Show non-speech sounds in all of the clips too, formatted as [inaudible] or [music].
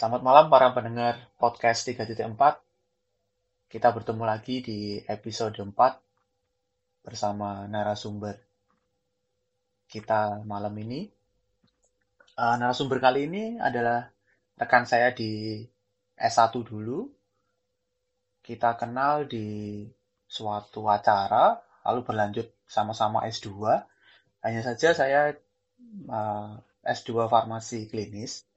Selamat malam para pendengar podcast 3.4. Kita bertemu lagi di episode 4 bersama narasumber kita malam ini. Uh, narasumber kali ini adalah rekan saya di S1 dulu. Kita kenal di suatu acara, lalu berlanjut sama-sama S2. Hanya saja saya uh, S2 farmasi klinis.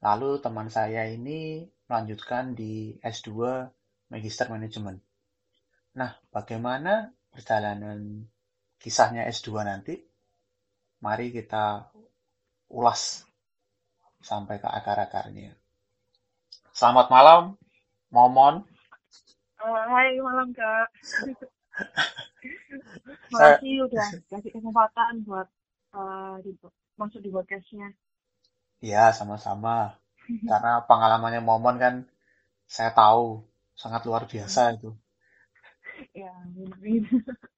Lalu teman saya ini melanjutkan di S2 Magister Manajemen. Nah, bagaimana perjalanan kisahnya S2 nanti? Mari kita ulas sampai ke akar-akarnya. Selamat malam, Momon. Hai malam kak. [laughs] Makasih udah kasih kesempatan buat uh, di, masuk di podcastnya. Iya, sama-sama. Karena pengalamannya Momon kan saya tahu sangat luar biasa itu. Ya, mungkin.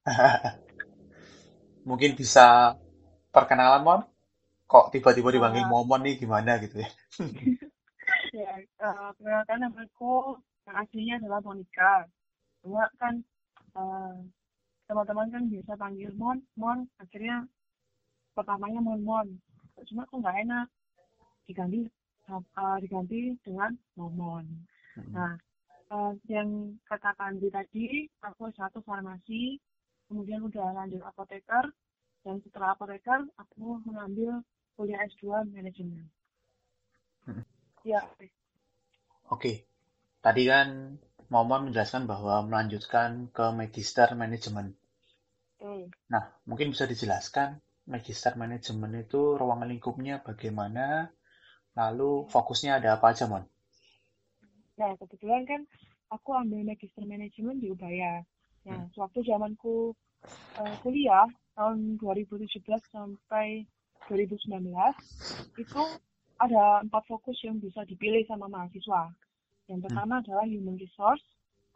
[laughs] Mungkin bisa perkenalan, Mon? Kok tiba-tiba dipanggil Uh, Momon nih gimana gitu ya? [laughs] ya, uh, perkenalkan nama aku yang aslinya adalah Monica. Cuma kan uh, teman-teman kan biasa panggil Mon, Mon, akhirnya pertamanya Mon Mon. Cuma aku nggak enak diganti uh, diganti dengan Momon. Hmm. Nah, uh, yang katakan di tadi, aku satu farmasi, kemudian udah lanjut apoteker, dan setelah apoteker, aku mengambil kuliah S2 manajemen. Hmm. Ya, Oke, tadi kan Momon menjelaskan bahwa melanjutkan ke Magister Manajemen. oke. Nah, mungkin bisa dijelaskan Magister Manajemen itu ruang lingkupnya bagaimana, lalu fokusnya ada apa aja, Mon? Nah, kebetulan kan aku ambil magister manajemen di Ubaya. Nah, Hmm. sewaktu zamanku uh, kuliah tahun 2017 sampai 2019 itu ada empat fokus yang bisa dipilih sama mahasiswa. Yang Hmm. pertama adalah human resource,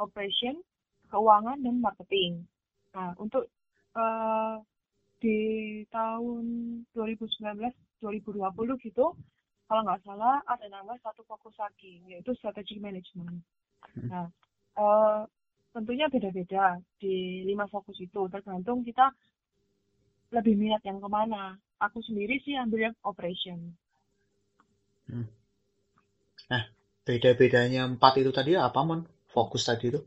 operation, keuangan, dan marketing. Nah, untuk uh, di tahun 2019-2020 gitu, kalau nggak salah ada nama satu fokus lagi, yaitu strategic management. Hmm. Nah, eh, tentunya beda-beda di lima fokus itu, tergantung kita lebih minat yang ke mana. Aku sendiri sih ambil yang operation. Hmm. Nah, beda-bedanya empat itu tadi apa, Mon? Fokus tadi itu?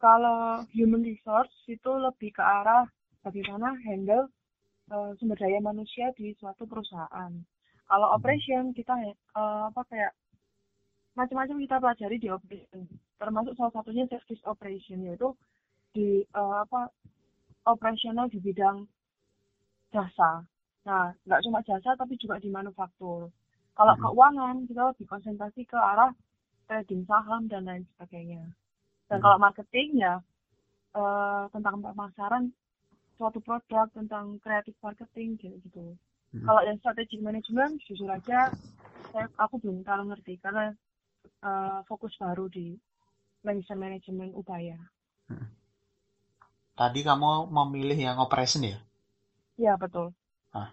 Kalau human resource itu lebih ke arah bagaimana handle eh, sumber daya manusia di suatu perusahaan. Kalau operation kita eh, apa kayak macam-macam kita pelajari di operation. Termasuk salah satunya service operation yaitu di eh, apa operasional di bidang jasa. Nah, nggak cuma jasa tapi juga di manufaktur. Kalau Hmm. keuangan kita lebih konsentrasi ke arah trading saham dan lain sebagainya. Dan Hmm. kalau marketing ya eh, tentang pemasaran suatu produk, tentang kreatif marketing gitu gitu. Hmm. Kalau yang strategic management jujur aja saya aku belum terlalu ngerti karena eh, fokus baru di manajemen manajemen upaya. Hmm. Tadi kamu memilih yang operation ya? Ya betul. Nah,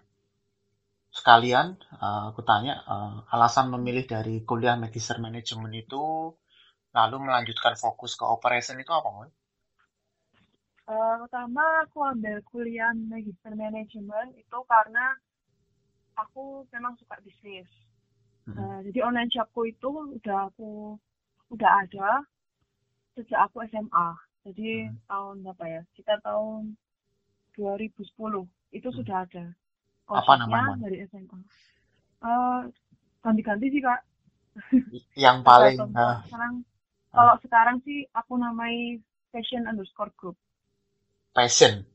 sekalian eh, aku tanya eh, alasan memilih dari kuliah Magister Manajemen itu lalu melanjutkan fokus ke operation itu apa, Mon? Eh, pertama aku ambil kuliah magister manajemen itu karena aku memang suka bisnis. Hmm. Nah, jadi online shopku itu udah aku udah ada sejak aku SMA. Jadi Hmm. tahun berapa ya? Sekitar tahun 2010 itu Hmm. sudah ada Apa konsepnya namanya, Mon? dari SMA. Eh, ganti-ganti sih kak, Yang paling Kalau sekarang, eh, kalau sekarang sih aku namai fashion underscore group. passion.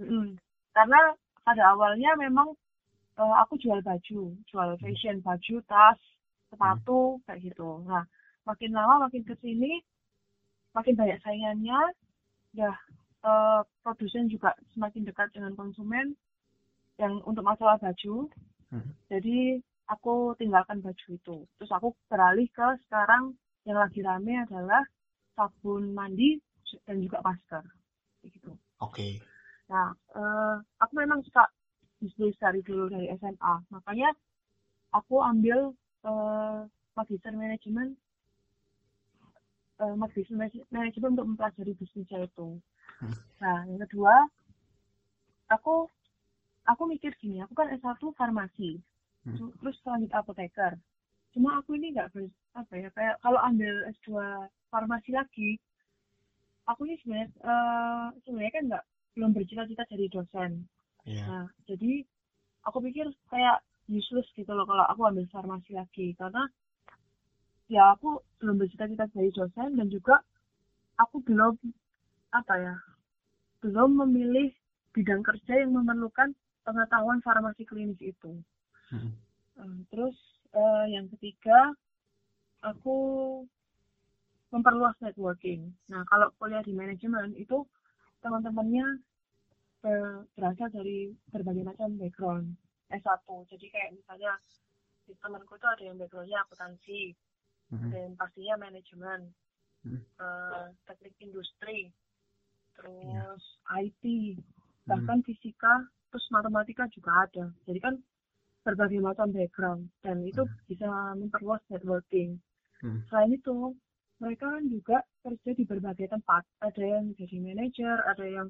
Mm-mm. Karena pada awalnya memang eh, aku jual baju, jual Hmm. fashion, baju, tas, Hmm. sepatu, kayak gitu. Nah, makin lama makin ke sini, makin banyak saingannya, ya eh, produsen juga semakin dekat dengan konsumen yang untuk masalah baju. Hmm. Jadi aku tinggalkan baju itu. Terus aku beralih ke sekarang yang lagi rame adalah sabun mandi dan juga masker. Kayak gitu. Oke. Nah, eh, aku memang suka bisnis dari dulu dari SMA. Makanya aku ambil uh, magister manajemen uh, magister manajemen untuk mempelajari bisnisnya itu hmm. nah yang kedua aku aku mikir gini aku kan S1 farmasi hmm. terus lanjut apoteker cuma aku ini nggak apa ya kayak kalau ambil S2 farmasi lagi aku ini sebenarnya uh, sebenarnya kan nggak belum bercita-cita jadi dosen yeah. nah jadi aku pikir kayak useless gitu loh kalau aku ambil farmasi lagi karena ya aku belum bercita-cita jadi dosen dan juga aku belum apa ya belum memilih bidang kerja yang memerlukan pengetahuan farmasi klinis itu. Hmm. Uh, terus uh, yang ketiga, aku memperluas networking. Nah, kalau kuliah di manajemen itu teman-temannya berasal dari berbagai macam background S1. Jadi kayak misalnya di temanku itu ada yang backgroundnya akuntansi, hmm. dan pastinya manajemen, hmm. uh, teknik industri, terus yeah. IT, bahkan hmm. fisika, terus matematika juga ada. Jadi kan berbagai macam background dan itu hmm. bisa memperluas networking. Hmm. Selain itu, mereka kan juga kerja di berbagai tempat. Ada yang jadi manajer, ada yang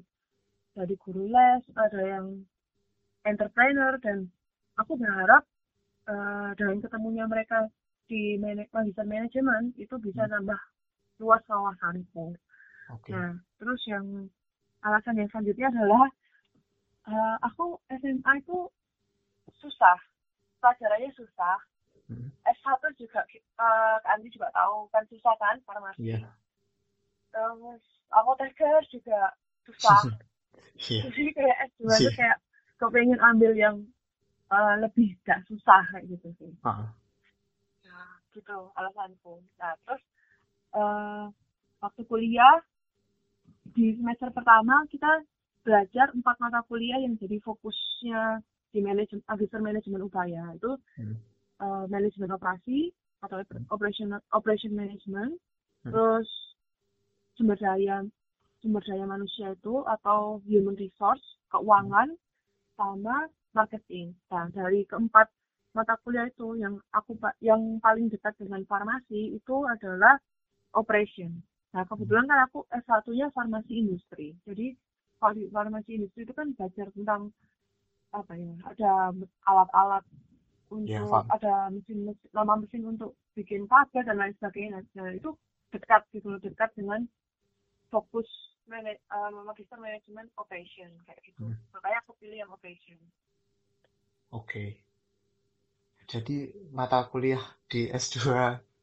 jadi guru les, ada yang entrepreneur dan aku berharap uh, dengan ketemunya mereka di magister manajemen itu bisa hmm. nambah luas wawasanku. Okay. Nah, terus yang alasan yang selanjutnya adalah uh, aku SMA itu susah pelajarannya susah hmm. S1 juga uh, Andi juga tahu kan susah kan farmasi yeah. terus apoteker juga susah [laughs] yeah. jadi kayak S2 yeah. itu kayak pengen ambil yang uh, lebih gak susah kayak gitu sih uh. nah gitu alasanku nah terus uh, waktu kuliah di semester pertama kita belajar empat mata kuliah yang jadi fokusnya di manajemen magister manajemen upaya itu hmm. uh, manajemen operasi atau hmm. operation operation management hmm. terus sumber daya sumber daya manusia itu atau human resource keuangan sama marketing. Nah dari keempat mata kuliah itu yang aku yang paling dekat dengan farmasi itu adalah operation. Nah kebetulan kan aku S1 nya farmasi industri. Jadi kalau di farmasi industri itu kan belajar tentang apa ya ada alat-alat untuk yeah, ada mesin, mesin nama mesin untuk bikin tablet dan lain sebagainya. Nah itu dekat gitu dekat dengan fokus manaj um, magister manajemen operation kayak gitu hmm. makanya aku pilih yang operation oke okay. jadi mata kuliah di S2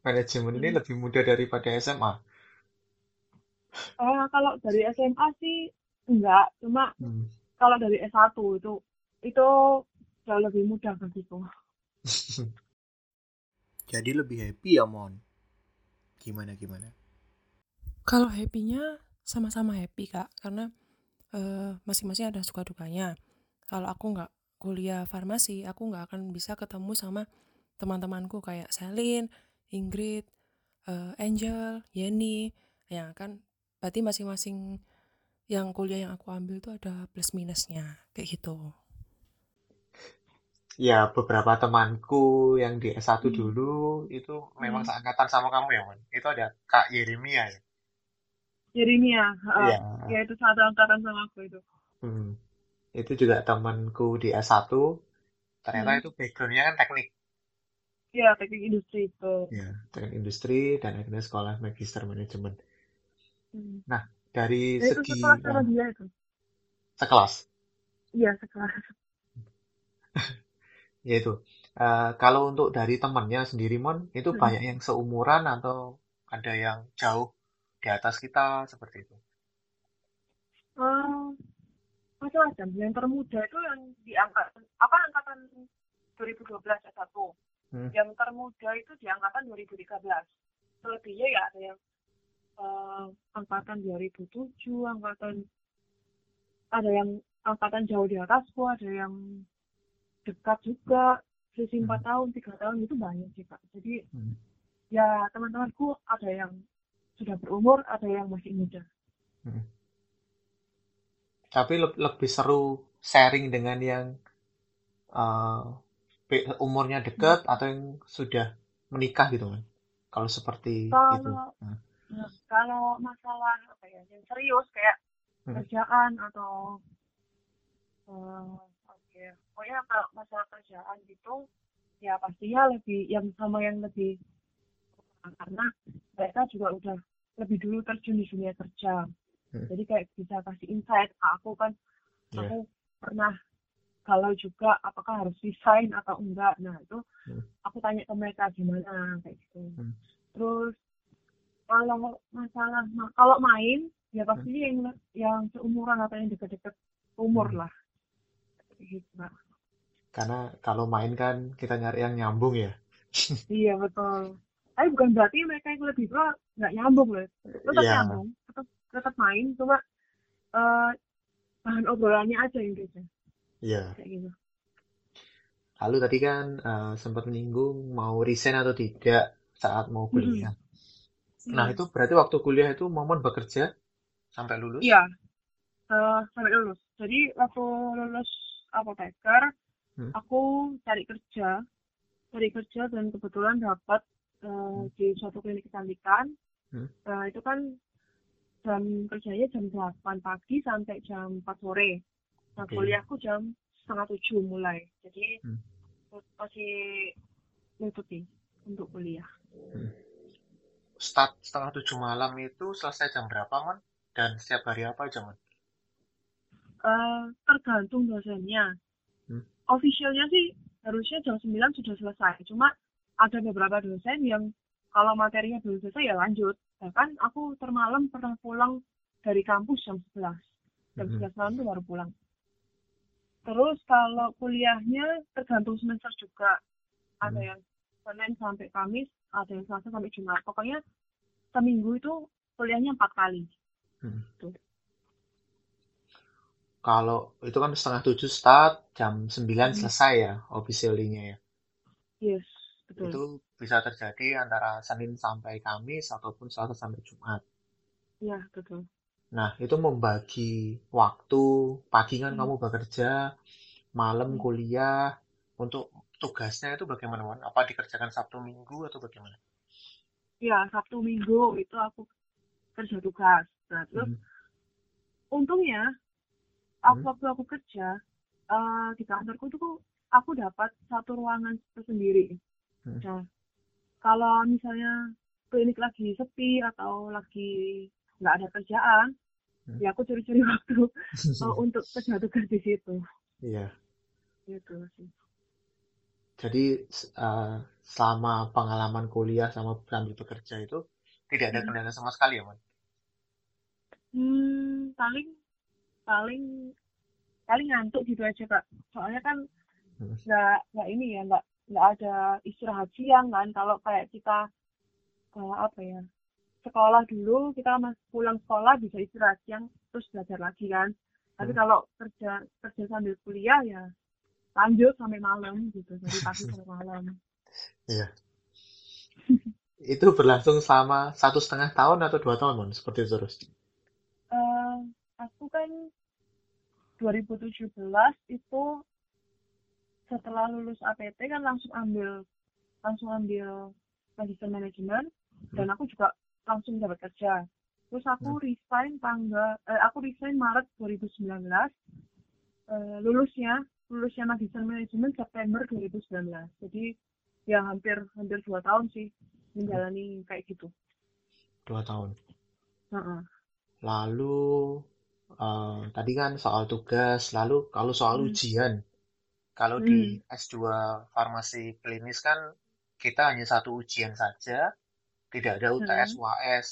manajemen hmm. ini lebih mudah daripada SMA uh, kalau dari SMA sih enggak cuma hmm. kalau dari S1 itu itu jauh lebih mudah bagiku [laughs] jadi lebih happy ya Mon gimana gimana kalau happynya sama-sama happy kak. Karena masing eh, masing-masing ada suka dukanya. Kalau aku nggak kuliah farmasi aku nggak akan bisa ketemu sama teman-temanku kayak Selin, Ingrid, uh, Angel, Yeni, yang kan berarti masing-masing yang kuliah yang aku ambil tuh ada plus minusnya kayak gitu. Ya beberapa temanku yang di S1 hmm. dulu itu memang hmm. seangkatan sama kamu ya Mon? Itu ada Kak Yeremia ya Yeremia uh, ya. ya itu satu angkatan sama aku itu hmm. itu juga temanku di S1 ternyata hmm. itu backgroundnya kan teknik ya teknik industri itu ya teknik industri dan akhirnya sekolah magister manajemen hmm. nah dari ya, segi sekelas sama dia itu sekelas iya sekelas [laughs] ya itu uh, kalau untuk dari temannya sendiri mon itu hmm. banyak yang seumuran atau ada yang jauh di atas kita seperti itu uh, macam-macam yang termuda itu yang diangkat apa angkatan 2012 S1 hmm. yang termuda itu di angkatan 2013 selebihnya ya ada yang uh, angkatan 2007, angkatan ada yang angkatan jauh di atasku, ada yang dekat juga, sisi empat hmm. tahun, tiga tahun itu banyak sih kak. Jadi hmm. ya teman-temanku ada yang sudah berumur, ada yang masih muda. Hmm. Tapi le lebih seru sharing dengan yang uh, umurnya dekat atau yang sudah menikah gitu kan? Kalau seperti itu. kalau Nah, nah, kalau masalah apa ya yang serius kayak hmm, kerjaan atau eh, oke pokoknya kalau masalah kerjaan gitu ya pastinya lebih yang sama yang lebih karena mereka juga udah lebih dulu terjun di dunia kerja. Hmm, jadi kayak bisa kasih insight ke aku kan ya, aku pernah kalau juga apakah harus resign atau enggak? Nah itu hmm, aku tanya ke mereka gimana? Kayak gitu. Hmm, terus kalau masalah ma- kalau main ya hmm, pastinya yang yang seumuran atau yang deket-deket umur hmm. lah. Gitu. Karena kalau main kan kita nyari yang nyambung ya. iya betul tapi bukan berarti mereka yang lebih tua nggak nyambung loh tetap Iya, nyambung tetap tetap main cuma eh, bahan obrolannya aja yang beda. Iya. kayak gitu. Lalu tadi kan eh, sempat menyinggung mau resign atau tidak saat mau kuliah. Nah, Mm. itu berarti waktu kuliah itu momen bekerja sampai lulus? iya. Eh, sampai lulus. Jadi waktu lulus apoteker Hmm, aku cari kerja. Cari kerja dan kebetulan dapat eh, hmm, di suatu klinik kecantikan hmm, Nah, itu kan jam kerjanya jam 8 pagi sampai jam 4 sore. Nah, Oke. kuliahku jam setengah tujuh mulai. Jadi Hmm, masih nutupi untuk kuliah. hmm. Start setengah tujuh malam itu selesai jam berapa, Mon? Dan setiap hari apa aja, Mon? Eh, tergantung dosennya. Hmm, Officialnya sih harusnya jam 9 sudah selesai. Cuma ada beberapa dosen yang kalau materinya belum selesai ya lanjut. Bahkan aku termalam pernah pulang dari kampus jam 11. Jam hmm, 11 malam tuh baru pulang. Terus kalau kuliahnya tergantung semester juga. Ada hmm, yang Senin sampai Kamis, ada yang Selasa sampai Jumat. Pokoknya seminggu itu kuliahnya empat kali. hmm. Tuh. Kalau itu kan setengah tujuh start, jam sembilan selesai ya, officially-nya ya. Yes, betul. Itu bisa terjadi antara Senin sampai Kamis ataupun Selasa sampai Jumat. Iya, betul. Nah, itu membagi waktu, pagi kan Hmm. kamu bekerja, malam Hmm. kuliah, untuk tugasnya itu bagaimana, Mon? Apa dikerjakan Sabtu Minggu atau bagaimana? Iya, Sabtu Minggu itu aku kerja tugas. Nah, terus Hmm, untungnya aku hmm, waktu aku kerja eh, di kantorku tuh aku dapat satu ruangan tersendiri. Hmm, Nah, kalau misalnya klinik lagi sepi atau lagi nggak ada kerjaan, hmm. ya aku curi-curi [laughs] waktu [laughs] eh, untuk kerja tugas di situ. Iya. Gitu sih. Jadi eh, selama pengalaman kuliah sama sambil bekerja itu tidak ada Hmm. kendala sama sekali ya, Mon? Hmm, paling paling paling ngantuk gitu aja kak. Soalnya kan Hmm, nggak nggak ini ya nggak nggak ada istirahat siang kan. Kalau kayak kita eh, apa ya sekolah dulu kita mas pulang sekolah bisa istirahat siang terus belajar lagi kan. Tapi hmm. kalau kerja kerja sambil kuliah ya lanjut sampai malam gitu. Jadi pagi sampai malam. [laughs] Iya. Itu berlangsung selama satu setengah tahun atau dua tahun, Mon? Seperti itu terus. eh aku kan 2017 itu setelah lulus APT kan langsung ambil langsung ambil magister manajemen dan Hmm, aku juga langsung dapat kerja. Terus hmm, aku resign tanggal eh, aku resign Maret 2019. Eh, lulusnya lulusnya magister manajemen September 2019. Jadi ya hampir hampir dua tahun sih hmm. menjalani kayak gitu. Dua tahun. Heeh. Lalu eh, tadi kan soal tugas, lalu kalau soal Hmm. ujian, kalau Hmm. di S2 farmasi klinis kan kita hanya satu ujian saja, tidak ada UTS Heeh. UAS.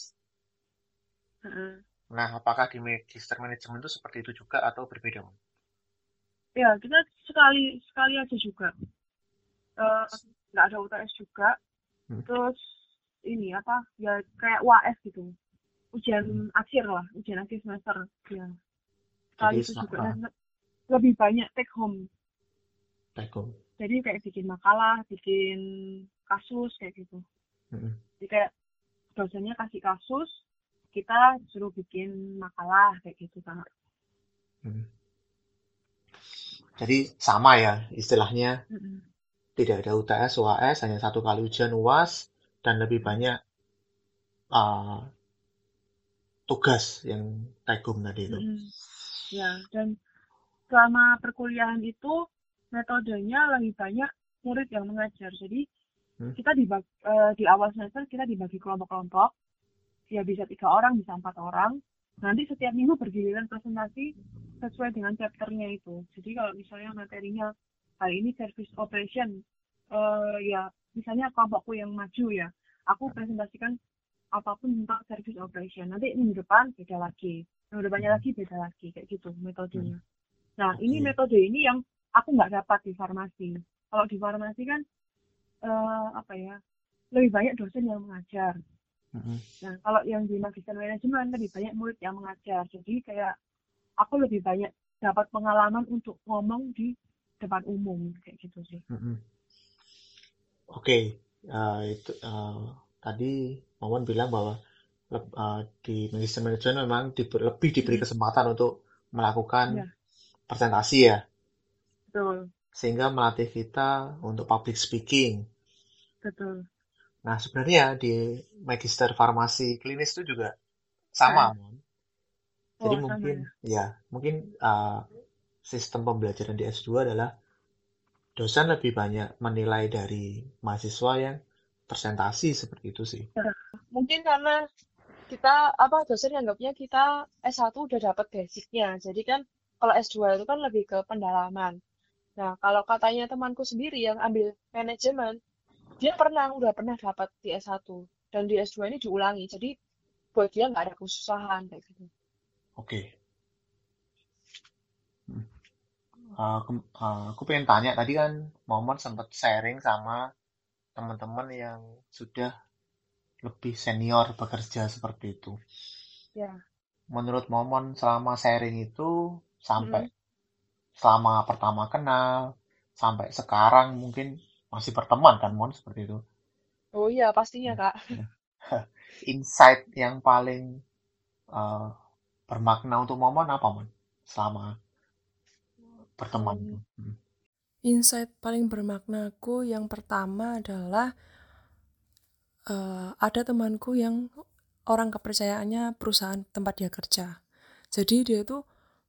Heeh. Nah, apakah di magister manajemen itu seperti itu juga atau berbeda? Ya, kita sekali sekali aja juga. Eh, nggak ada UTS juga. Hmm, Terus ini apa? Ya kayak UAS gitu. Ujian hmm. akhir lah, ujian akhir semester. Ya, Jadi sekali itu juga. Dan lebih banyak take home. Home. Jadi kayak bikin makalah, bikin kasus kayak gitu. Hmm, Jadi kayak dosennya kasih kasus, kita suruh bikin makalah kayak gitu kan. hmm. Jadi sama ya istilahnya Mm-mm. tidak ada UTS, UAS, hanya satu kali ujian UAS, dan lebih banyak uh, tugas yang tegum tadi itu. Mm-mm. Ya, dan selama perkuliahan itu metodenya lebih banyak murid yang mengajar. Jadi Hmm. kita dibagi, eh, di awal semester kita dibagi kelompok-kelompok. Ya bisa tiga orang, bisa empat orang. Nanti setiap minggu bergiliran presentasi sesuai dengan chapternya itu. Jadi kalau misalnya materinya hari ini service operation, eh, ya misalnya kelompokku yang maju ya, aku presentasikan apa pun tentang service operation. Nanti minggu depan beda lagi, minggu depannya lagi beda lagi, kayak gitu metodenya. Nah ini metode ini yang aku nggak dapat di farmasi. Kalau di farmasi kan eh, apa ya lebih banyak dosen yang mengajar. Mm-mm. Nah, kalau yang di magister manajemen lebih banyak murid yang mengajar. Jadi kayak aku lebih banyak dapat pengalaman untuk ngomong di depan umum kayak gitu sih. Mm-mm. Oke, eh, itu eh, tadi Momon bilang bahwa eh, di magister manajemen memang diber- lebih diberi Hmm. kesempatan untuk melakukan Iya. presentasi ya, Betul, sehingga melatih kita untuk public speaking. betul. Nah, sebenarnya di magister farmasi klinis itu juga sama, Mon. Jadi Oh, sama mungkin ya, mungkin uh, sistem pembelajaran di S2 adalah dosen lebih banyak menilai dari mahasiswa yang presentasi seperti itu sih. Mungkin karena kita apa dosen anggapnya kita S1 udah dapat basicnya. Jadi kan kalau S2 itu kan lebih ke pendalaman. Nah, kalau katanya temanku sendiri yang ambil manajemen, dia pernah udah pernah dapat di S1 dan di S2 ini diulangi. Jadi buat dia nggak ada kesusahan kayak gitu. Oke. Hmm. Uh, kem- uh, aku pengen tanya tadi kan Momon sempat sharing sama teman-teman yang sudah lebih senior bekerja seperti itu. Ya. Menurut Momon selama sharing itu sampai Mm-mm. Selama pertama kenal sampai sekarang mungkin masih berteman kan Mon seperti itu. Oh iya, pastinya, Kak. [laughs] Insight yang paling uh, bermakna untuk Momon apa Mon selama berteman? Hmm, Hmm. Insight paling bermaknaku yang pertama adalah eh, ada temanku yang orang kepercayaannya perusahaan tempat dia kerja. Jadi dia tuh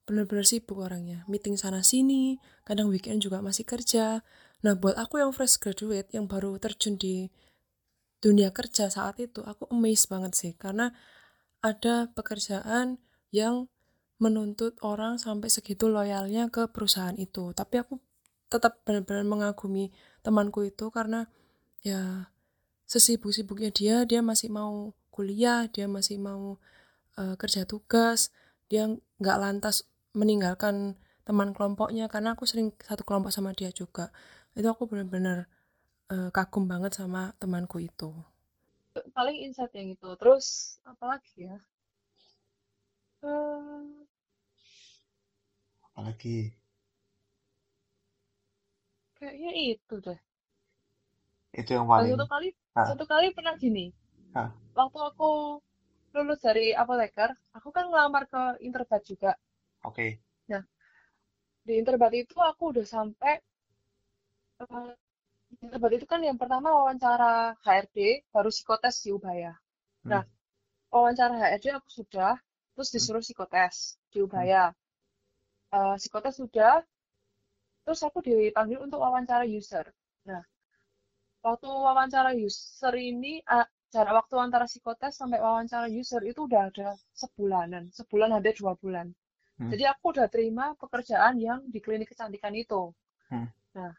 benar-benar sibuk orangnya, meeting sana sini, kadang weekend juga masih kerja. Nah, buat aku yang fresh graduate yang baru terjun di dunia kerja saat itu, aku amazed banget sih karena ada pekerjaan yang menuntut orang sampai segitu loyalnya ke perusahaan itu. Tapi aku tetap benar-benar mengagumi temanku itu karena ya sesibuk-sibuknya dia, dia masih mau kuliah, dia masih mau uh, kerja tugas, dia nggak lantas meninggalkan teman kelompoknya karena aku sering satu kelompok sama dia juga. Itu aku benar-benar uh, kagum banget sama temanku itu. Paling insight yang itu. Terus apa lagi ya? Eh, Apalagi kayaknya itu deh. itu yang paling satu kali, ah, satu kali pernah gini. ah, Waktu aku lulus dari apoteker, aku kan ngelamar ke Interbat juga. Oke. Nah, di Interbat itu aku udah sampai eh, Interbat itu kan yang pertama wawancara HRD, baru psikotes di Ubaya. Nah, Hmm, wawancara HRD aku sudah, terus hmm, disuruh psikotes di hmm, Ubaya. Eh, psikotes sudah, terus aku dipanggil untuk wawancara user. Nah, waktu wawancara user ini, eh, jarak waktu antara psikotes sampai wawancara user itu udah ada sebulanan, sebulan hampir dua bulan. Hmm, Jadi aku udah terima pekerjaan yang di klinik kecantikan itu. hmm, Nah,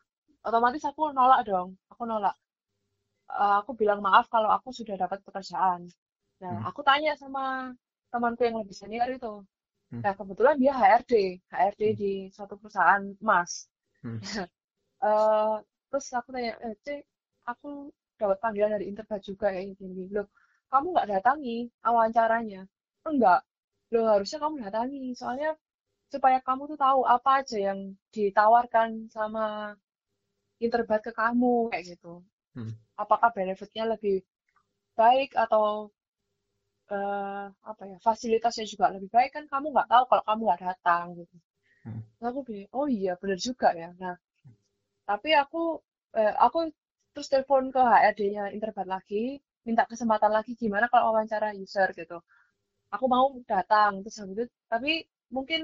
otomatis aku nolak dong, aku nolak. Eh, aku bilang maaf kalau aku sudah dapat pekerjaan. Nah, hmm, aku tanya sama temanku yang lebih senior itu. hmm, Nah, kebetulan dia HRD, HRD hmm, di suatu perusahaan emas. hmm, [laughs] Eh, terus aku tanya, eh, Cek, aku dapat panggilan dari Interbat juga kayak gini. Loh, kamu nggak datangi wawancaranya? Enggak. Loh, harusnya kamu datangi. Soalnya supaya kamu tuh tahu apa aja yang ditawarkan sama Interbat ke kamu kayak gitu. hmm, Apakah benefitnya lebih baik atau eh, apa ya fasilitasnya juga lebih baik kan kamu nggak tahu kalau kamu nggak datang gitu. hmm, aku bilang, oh iya bener juga ya. Nah, tapi aku eh, aku terus telepon ke HRD-nya Interbat lagi, minta kesempatan lagi gimana kalau wawancara user gitu. Aku mau datang terus habis itu, tapi mungkin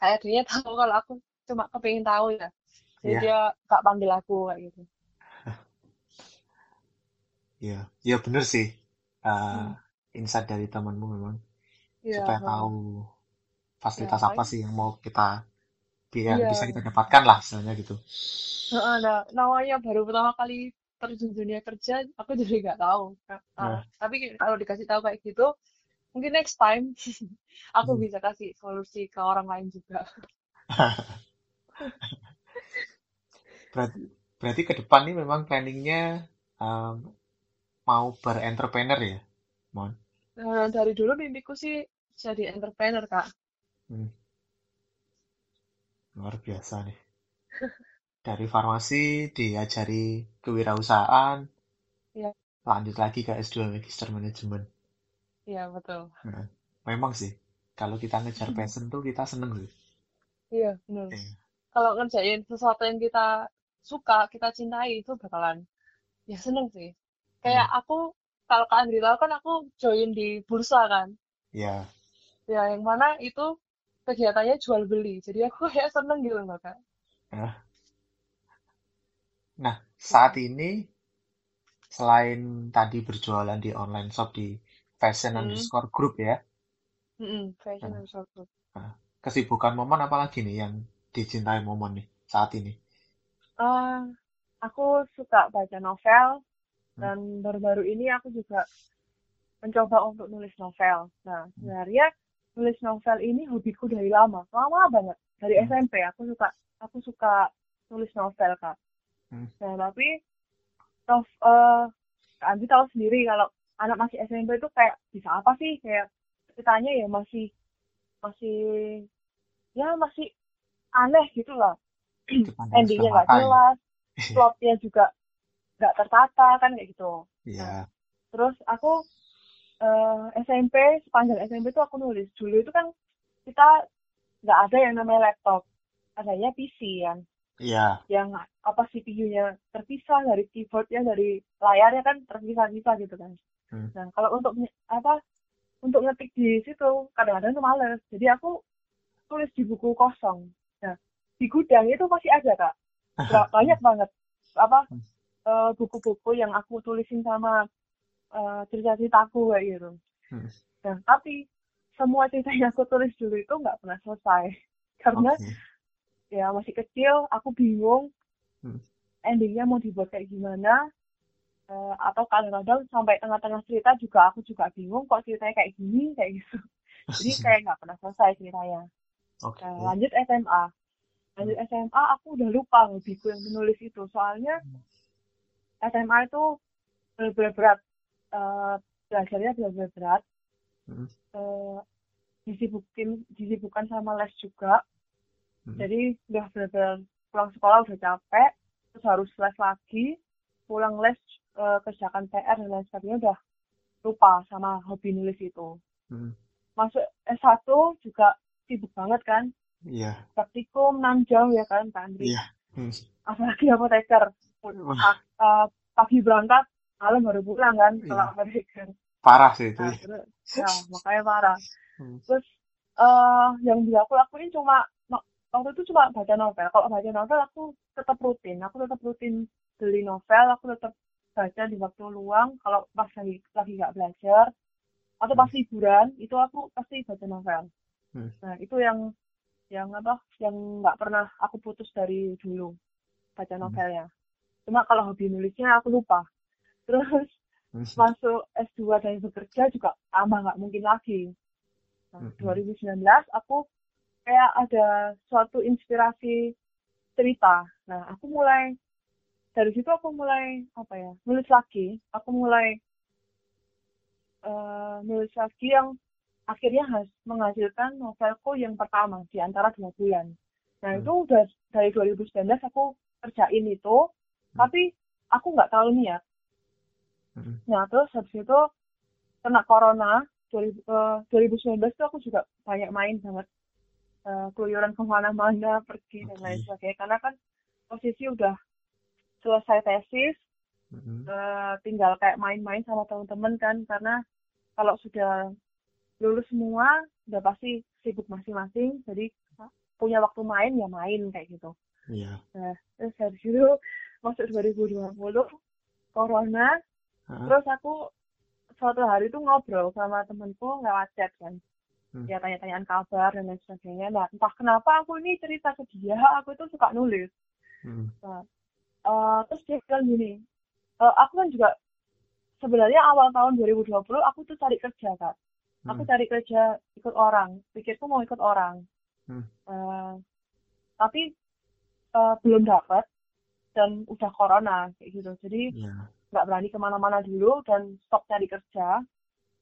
HRD-nya [laughs] tahu kalau aku cuma kepingin tahu ya. Jadi Iya, dia gak panggil aku kayak gitu. [laughs] iya, iya bener sih. Eh, Hmm, insight dari temanmu memang iya, supaya heeh. tahu Ya, fasilitas apa paling sih yang mau kita yang bisa iya. kita dapatkan lah istilahnya gitu. Heeh, nah, namanya baru pertama kali terjun dunia kerja, aku [laughs] jadi nggak tahu. Nah, ah, Nah, tapi kalau dikasih tahu kayak gitu, mungkin next time [laughs] aku hmm. bisa kasih solusi ke orang lain juga. [laughs] berarti berarti ke depan nih memang planningnya em, mau berentrepreneur ya, Mon? Nah, dari dulu mimpiku sih jadi entrepreneur, Kak. Hmm, luar biasa nih. Dari farmasi diajari kewirausahaan, Iya, lanjut lagi ke S2 Magister Manajemen. Iya betul. Nah, memang sih, kalau kita ngejar passion tuh kita seneng sih. Iya, benar. Iya. Kalau ngerjain sesuatu yang kita suka, kita cintai, itu bakalan ya seneng sih. Hmm, Kayak aku, kalau Kak Andri tahu kan aku join di bursa kan. ya. Ya, yang mana itu kegiatannya jual beli. Jadi aku [laughs] kayak seneng gitu loh, Kak. Nah, saat ini selain tadi berjualan di online shop di fashion Mm-mm. underscore group ya, Mm-mm. Fashion nah, and short group. nah, kesibukan Momon apa lagi nih yang dicintai Momon nih saat ini? Ah, aku suka baca novel Hmm, dan baru-baru ini aku juga mencoba untuk nulis novel. Nah, hmm, sebenarnya nulis novel ini hobiku dari lama, lama banget. Dari hmm, SMP aku suka aku suka nulis novel, Kak. hmm, Nah, tapi nov, eh Kak Andi tahu sendiri kalau anak masih SMP itu kayak bisa apa sih? Kayak ceritanya ya masih masih ya masih aneh gitu sebelah [clears throat] Endingnya nggak jelas, plotnya juga nggak tertata kan kayak gitu. Nah, Iya, terus aku eh, SMP sepanjang SMP itu aku nulis. Dulu itu kan kita nggak ada yang namanya laptop, adanya PC kan, iya, yang apa CPU-nya terpisah dari keyboardnya dari layarnya kan terpisah-pisah gitu kan. Hmm, Nah kalau untuk apa untuk ngetik di situ kadang-kadang tuh males, jadi aku tulis di buku kosong. Nah di gudang itu masih ada kak, Ba- [laughs] banyak banget apa hmm, eh, buku-buku yang aku tulisin sama eh, cerita-ceritaku kayak gitu. hmm, Nah, tapi semua cerita yang aku tulis dulu itu nggak pernah selesai. [laughs] Karena oke, ya masih kecil, aku bingung hmm, endingnya mau dibuat kayak gimana. Eh, atau kadang-kadang sampai tengah-tengah cerita juga aku juga bingung kok ceritanya kayak gini, kayak gitu. [laughs] Jadi [laughs] kayak nggak pernah selesai ceritanya. oke, Nah, lanjut SMA. hmm, Lanjut SMA aku udah lupa hobiku yang menulis itu. Soalnya SMA itu benar-benar berat. Eh, belajarnya benar-benar berat. hmm, Eh, disibukin disibukkan sama les juga hmm, jadi udah bener-bener pulang sekolah udah capek terus harus les lagi pulang les eh, kerjakan PR dan lain sebagainya udah lupa sama hobi nulis itu. Hmm, masuk S1 juga sibuk banget kan? Iya, praktikum 6 jam ya kan Pak Andri? Iya, hmm, apalagi apoteker. Wah, eh, pagi berangkat malam baru pulang kan kalau iya, apoteker. Parah sih itu. nah terus ya makanya parah. Hmm, terus eh yang bisa aku lakuin cuma ma- waktu itu cuma baca novel. Kalau baca novel aku tetap rutin. Aku tetap rutin beli novel aku tetap baca di waktu luang kalau pas lagi lagi nggak belajar atau hmm, pas liburan itu aku pasti baca novel. Hmm, nah itu yang yang apa yang nggak pernah aku putus dari dulu baca hmm, novelnya. Cuma kalau hobi nulisnya aku lupa. Terus hmm, masuk S2 dan bekerja juga tambah nggak mungkin lagi. Nah, hmm, hmm, 2019 aku kayak ada suatu inspirasi cerita. Nah, aku mulai dari situ aku mulai apa ya nulis lagi. Aku mulai eh, nulis lagi yang akhirnya has, menghasilkan novelku yang pertama di antara dua bulan. Nah, hmm, itu udah dari 2019 aku kerjain itu, hmm, tapi aku nggak tahu niat. hmm, Nah, terus habis itu kena corona 2000, eh, 2019 itu aku juga banyak main banget eh, keluyuran ke mana-mana pergi dan lain sebagainya karena kan posisi udah selesai tesis Mm-mm. eh, tinggal kayak main-main sama teman-teman kan karena kalau sudah lulus semua udah pasti sibuk masing-masing jadi punya waktu main ya main kayak gitu Iya. nah terus dari situ masuk 2020 corona Hah? terus aku suatu hari tuh ngobrol sama temenku lewat chat kan Hmm. ya tanya-tanyaan kabar dan lain sebagainya nah entah kenapa aku ini cerita ke dia aku itu suka nulis Mm. Eh, terus dia bilang gini "Eh, aku kan juga sebenarnya awal tahun 2020 aku tuh cari kerja kak aku Mm. cari kerja ikut orang pikirku mau ikut orang Hmm. Eh, tapi eh, belum dapat dan udah corona kayak gitu jadi Iya. nggak berani ke mana-mana dulu dan stop cari kerja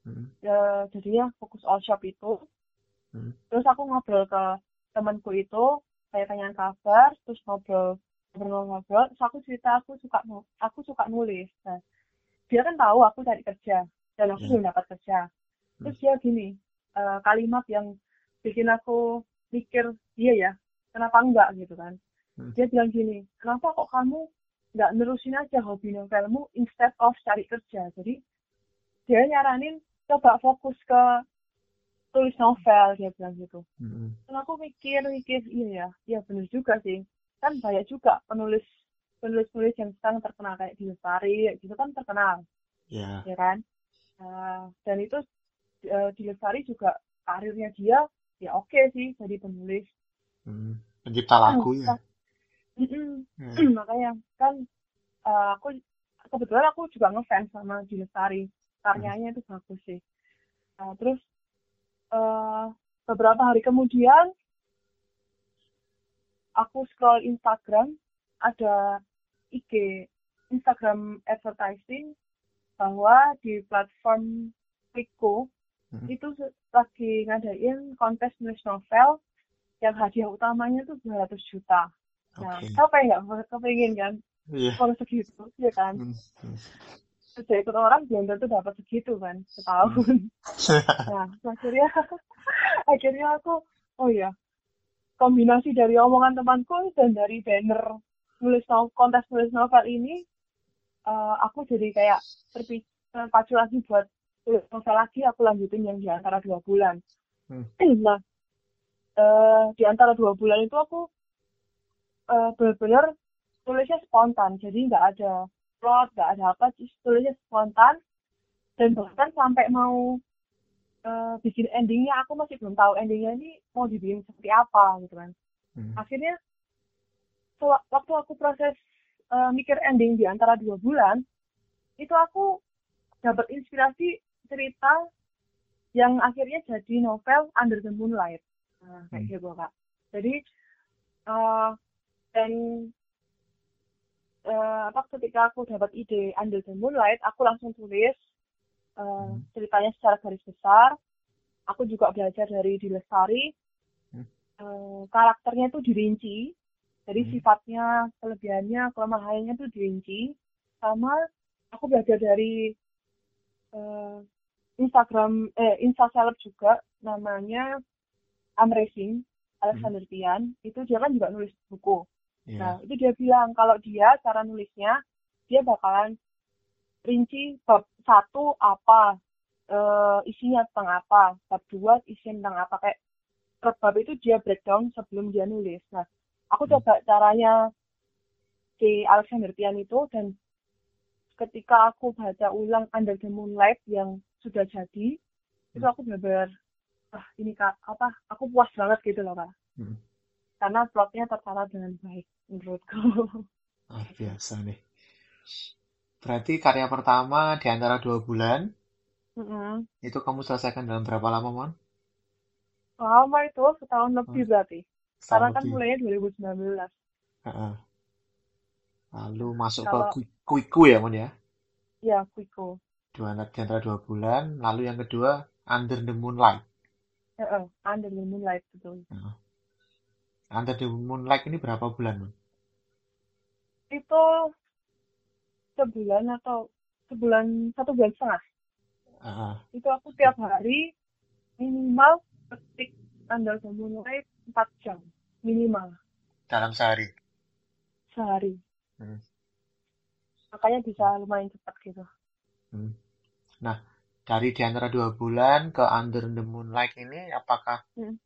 Mm. ya jadinya fokus all shop itu Hmm. terus aku ngobrol ke temanku itu kayak tanyaan kabar terus ngobrol ngobrol-ngobrol terus aku cerita aku suka aku suka nulis. Nah dia kan tahu aku cari kerja dan aku Ya. belum dapat kerja. Terus dia gini eh, kalimat yang bikin aku mikir iya ya kenapa enggak? gitu kan. Hmm. dia bilang gini kenapa kok kamu nggak nerusin aja hobi novelmu instead of cari kerja? Jadi dia nyaranin coba fokus ke tulis novel dia bilang gitu. Mm. dan aku mikir mikir iya ya iya benar juga sih kan banyak juga penulis penulis penulis yang sekarang terkenal kayak di Lestari gitu kan terkenal Iya. ya kan Nah, dan itu eh, di Lestari juga karirnya dia ya oke sih jadi penulis Mm. Pencipta lagu ya. Mm. [clears throat] makanya kan eh, aku kebetulan aku juga ngefans sama di Lestari karyanya itu bagus sih Nah, terus eh, beberapa hari kemudian aku scroll Instagram ada IG Instagram advertising bahwa di platform Kliko Hmm. itu lagi ngadain kontes nulis novel yang hadiah utamanya tuh 200 juta. Nah, Oke. siapa yang nggak kepengen kan Iya. uang segitu, ya kan? Mm. Mm. Terus ya ikut orang belum tentu dapat segitu kan setahun. Nah, akhirnya [laughs] akhirnya aku oh ya kombinasi dari omongan temanku dan dari banner nulis no- kontes nulis novel ini eh, aku jadi kayak terpacu lagi buat tulis novel lagi aku lanjutin yang di antara dua bulan. Hmm. [clears throat] Nah eh, di antara dua bulan itu aku eh, benar-benar tulisnya spontan jadi nggak ada plot nggak ada apa tulisnya spontan dan bahkan sampai mau eh, bikin endingnya aku masih belum tahu endingnya ini mau dibikin seperti apa gitu kan Mm. akhirnya waktu aku proses eh, mikir ending di antara dua bulan itu aku dapat inspirasi cerita yang akhirnya jadi novel Under the Moonlight nah, kayak Hmm. gitu kak jadi eh, dan eh, apa ketika aku dapat ide Under the Moonlight aku langsung tulis Hmm. ceritanya secara garis besar aku juga belajar dari di Lestari Hmm. Eh, karakternya itu dirinci jadi Hmm. sifatnya kelebihannya kelemahannya itu dirinci sama aku belajar dari eh, Instagram eh Insta seleb juga namanya Amracing Alexander Tian itu dia kan juga nulis buku Iya. Nah, itu dia bilang kalau dia cara nulisnya dia bakalan rinci bab satu apa, eh, isinya tentang apa, bab dua isinya tentang apa kayak per bab itu dia breakdown sebelum dia nulis. Nah, aku Hmm. coba caranya si Alexander Tian itu dan ketika aku baca ulang Under the Moonlight yang sudah jadi, itu Hmm. aku benar-benar ah ini kak apa aku puas banget gitu loh kak Mm. karena plotnya tertata dengan baik menurutku. Ah, biasa nih. Berarti karya pertama di antara dua bulan, Mm-mm. itu kamu selesaikan dalam berapa lama, Mon? Lama itu setahun lebih berarti. Setahun Karena kan lebih. mulainya 2019. Heeh. Lalu masuk Kalau- ke Kui- Kuiku ya, Mon ya? Ya, Kuiko. Dua, di antara dua bulan. Lalu yang kedua, Under the Moonlight. Heeh, Under the Moonlight betul. Under the Moonlight ini berapa bulan, Mon? Itu sebulan atau sebulan satu bulan setengah. Heeh. Itu aku tiap hari minimal Under the Moonlight 4 jam minimal dalam sehari. sehari. makanya bisa lumayan cepat gitu Hmm. Nah, dari di antara dua bulan ke Under the Moonlight ini, apakah Hmm.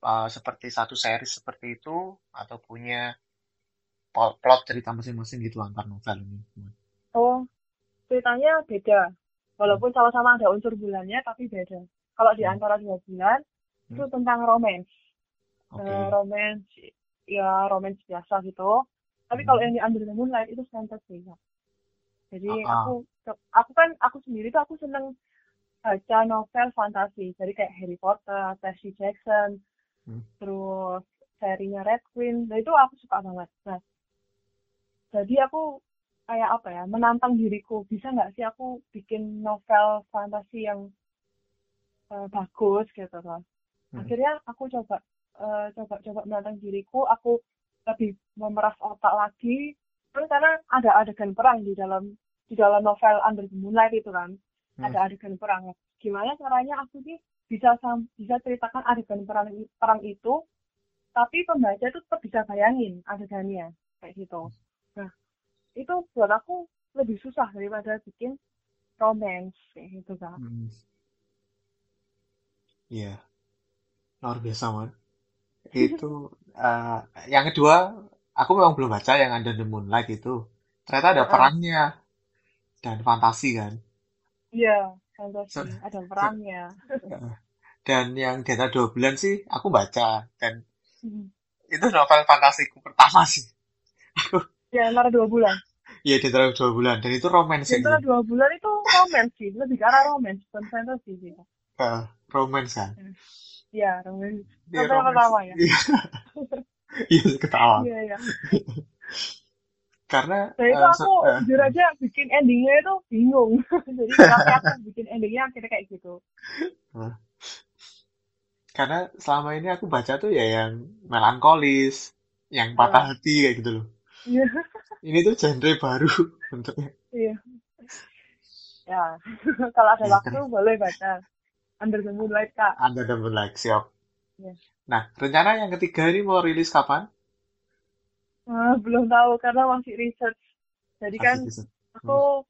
uh, seperti satu series seperti itu atau punya plot cerita masing-masing gitu antar novel ini? oh ceritanya beda walaupun sama-sama ada unsur bulannya tapi beda kalau di Hmm. antara dua bulan itu Hmm. tentang romance Oke. Eh, romance ya romance biasa gitu tapi Hmm. kalau yang di Under the Moonlight itu fantasy ya. jadi Ah, ah. aku aku kan aku sendiri tuh aku seneng baca novel fantasi jadi kayak Harry Potter, Percy Jackson Hmm. terus serinya Red Queen nah itu aku suka banget nah jadi aku kayak apa ya menantang diriku bisa nggak sih aku bikin novel fantasi yang eh, bagus gitu kan Hmm. akhirnya aku coba eh, coba coba menantang diriku aku lebih memeras otak lagi terus karena ada adegan perang di dalam di dalam novel Under the Moonlight itu kan Hmm. ada adegan perang gimana caranya aku sih bisa bisa ceritakan adegan perang perang itu tapi pembaca itu tetap bisa bayangin adegannya kayak gitu nah itu buat aku lebih susah daripada bikin romance kayak gitu kan Hmm. Iya, luar biasa, man. Itu uh, [laughs] yang kedua, aku memang belum baca yang Under the Moonlight itu. Ternyata ada Heeh. perangnya dan fantasi kan. iya fantasi So- ada perangnya [laughs] Dan yang di antara dua bulan sih aku baca dan Hmm. itu novel fantasiku pertama sih. [laughs] ya antara dua bulan Iya di antara dua bulan dan itu romance di antara dua bulan itu romance sih lebih ke arah romance bukan fantasy sih Uh, romance kan. ya romance Iya, Novel pertama ya? Iya. [laughs] Iya ketawa. iya iya Karena Nah itu uh, aku uh, jujur aja bikin endingnya itu bingung. [laughs] Jadi aku [laughs] bikin endingnya akhirnya kayak gitu. karena selama ini aku baca tuh ya yang melankolis, yang patah Nah. hati kayak gitu loh. Iya. Ini tuh genre baru bentuknya. Iya. Ya, [laughs] kalau ada Ya, waktu boleh baca Under the Moonlight Kak. Anda double like siap. Iya. Nah, rencana yang ketiga ini mau rilis kapan? Ah, belum tahu karena masih research. Jadi kan bisa. aku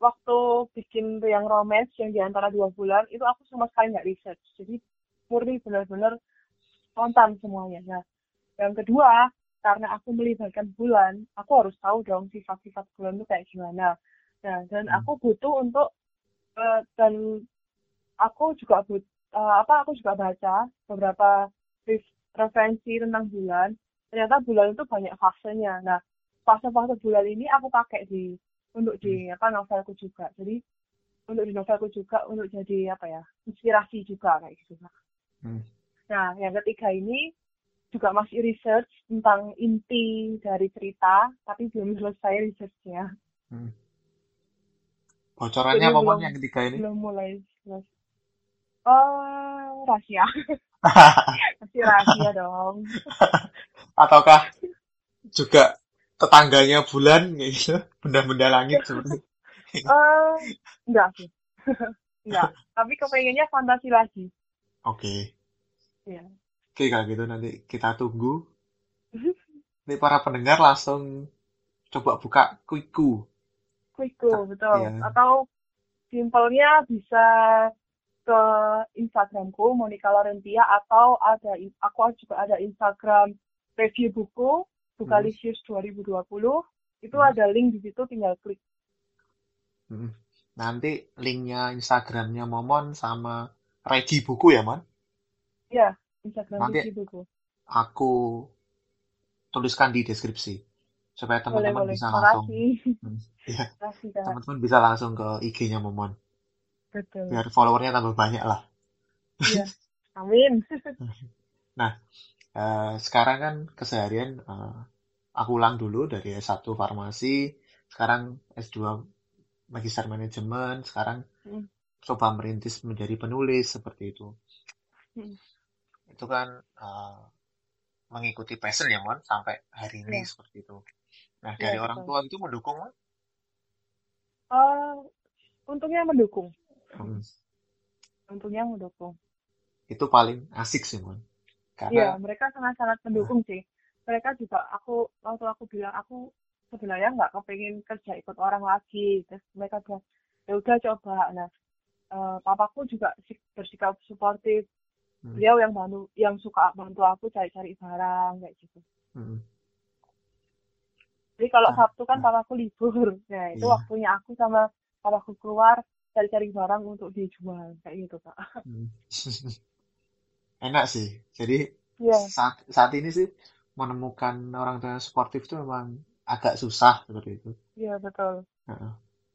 waktu bikin yang romance yang di antara dua bulan itu aku sama sekali nggak research. Jadi murni benar-benar spontan semuanya. Nah, yang kedua karena aku melibatkan bulan, aku harus tahu dong sifat-sifat bulan itu kayak gimana. Nah, dan Hmm. aku butuh untuk eh, dan aku juga but eh, apa aku juga baca beberapa ref- referensi tentang bulan. Ternyata bulan itu banyak fasenya. Nah, fase-fase bulan ini aku pakai di untuk di apa novelku juga. Jadi untuk di novelku juga untuk jadi apa ya inspirasi juga kayak gitu. Hmm. Nah, yang ketiga ini juga masih research tentang inti dari cerita, tapi belum selesai researchnya. Hmm. Bocorannya Jadi apa belum- yang ketiga ini? Belum mulai selesai. Oh, rahasia. [laughs] Masih rahasia dong. Ataukah juga tetangganya bulan gitu, benda-benda langit seperti Eh, enggak sih. [laughs] enggak. [laughs] Tapi kepengennya fantasi lagi. Oke. Ya. Oke, kalau gitu nanti kita tunggu. [laughs] Ini para pendengar langsung coba buka kuiku. Quickku, betul. Iya. Atau simpelnya bisa ke Instagramku Monica Laurentia atau ada aku juga ada Instagram review buku Bukalisius 2020 itu Hmm. ada link di situ tinggal klik Hmm. Nanti linknya Instagramnya Momon sama Regi Buku ya, Mon? ya Instagram Nanti- Aku tuliskan di deskripsi supaya teman-teman boleh. bisa langsung kak. Teman-teman bisa langsung ke IG-nya Momon. Betul. Biar followernya tambah banyak lah. iya. [laughs] Amin. [laughs] Eh, sekarang kan keseharian eh, aku ulang dulu dari S1 farmasi, sekarang S2 magister manajemen, sekarang Hmm. coba merintis menjadi penulis seperti itu. Hmm. Itu kan eh, mengikuti passion ya, Mon, sampai hari ini Iya. seperti itu. Nah, dari Iya, orang betul. tua itu mendukung, Mon? Eh, untungnya mendukung Hmm, untungnya mendukung itu paling asik sih, Mon. Iya, Karena mereka sangat-sangat mendukung sih. Mereka juga aku waktu aku bilang aku sebenarnya nggak kepengen kerja ikut orang lagi terus mereka bilang ya udah coba nah eh, papaku juga si- bersikap suportif Hmm. beliau yang bantu yang suka bantu aku cari-cari barang kayak gitu Mm. jadi kalau Ah, Sabtu kan ah. papaku libur nah itu Iya. waktunya aku sama papaku keluar cari-cari barang untuk dijual kayak gitu kak Mm. [laughs] Enak sih. Jadi iya saat saat ini sih menemukan orang tua yang suportif itu memang agak susah seperti itu. iya betul Heeh.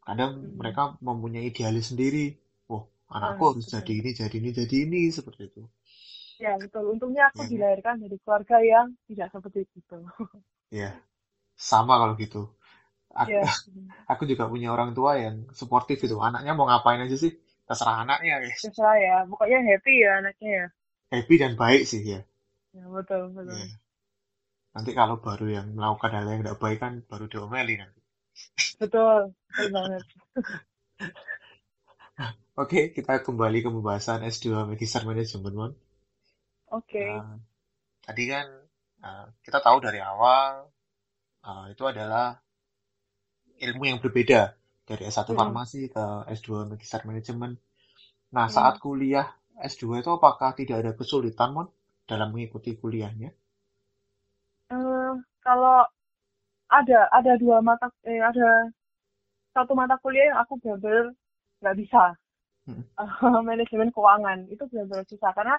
Kadang Hmm. mereka mempunyai idealis sendiri. Oh, Anakku harus betul. jadi ini, jadi ini, jadi ini seperti itu. ya betul untungnya aku kan? dilahirkan dari keluarga yang tidak seperti itu Ya, sama kalau gitu. Aku, Iya. [laughs] aku juga punya orang tua yang suportif itu. Anaknya mau ngapain aja sih, terserah anaknya guys. terserah ya pokoknya happy ya anaknya ya Happy dan baik sih ya. ya betul betul Ya. Nanti kalau baru yang melakukan hal yang tidak baik kan baru diomeli nanti. betul betul banget [laughs] Oke, kita kembali ke pembahasan S2 Magister Management, Mon. oke Nah, tadi kan uh, kita tahu dari awal uh, itu adalah ilmu yang berbeda dari S1 Mm-mm. Farmasi ke S2 Magister Management. Nah, Mm. saat kuliah S2 itu apakah tidak ada kesulitan, Mon, dalam mengikuti kuliahnya? Eh, kalau ada ada dua mata eh ada satu mata kuliah yang aku benar-benar nggak bisa Hmm. Eh, manajemen keuangan itu benar-benar susah karena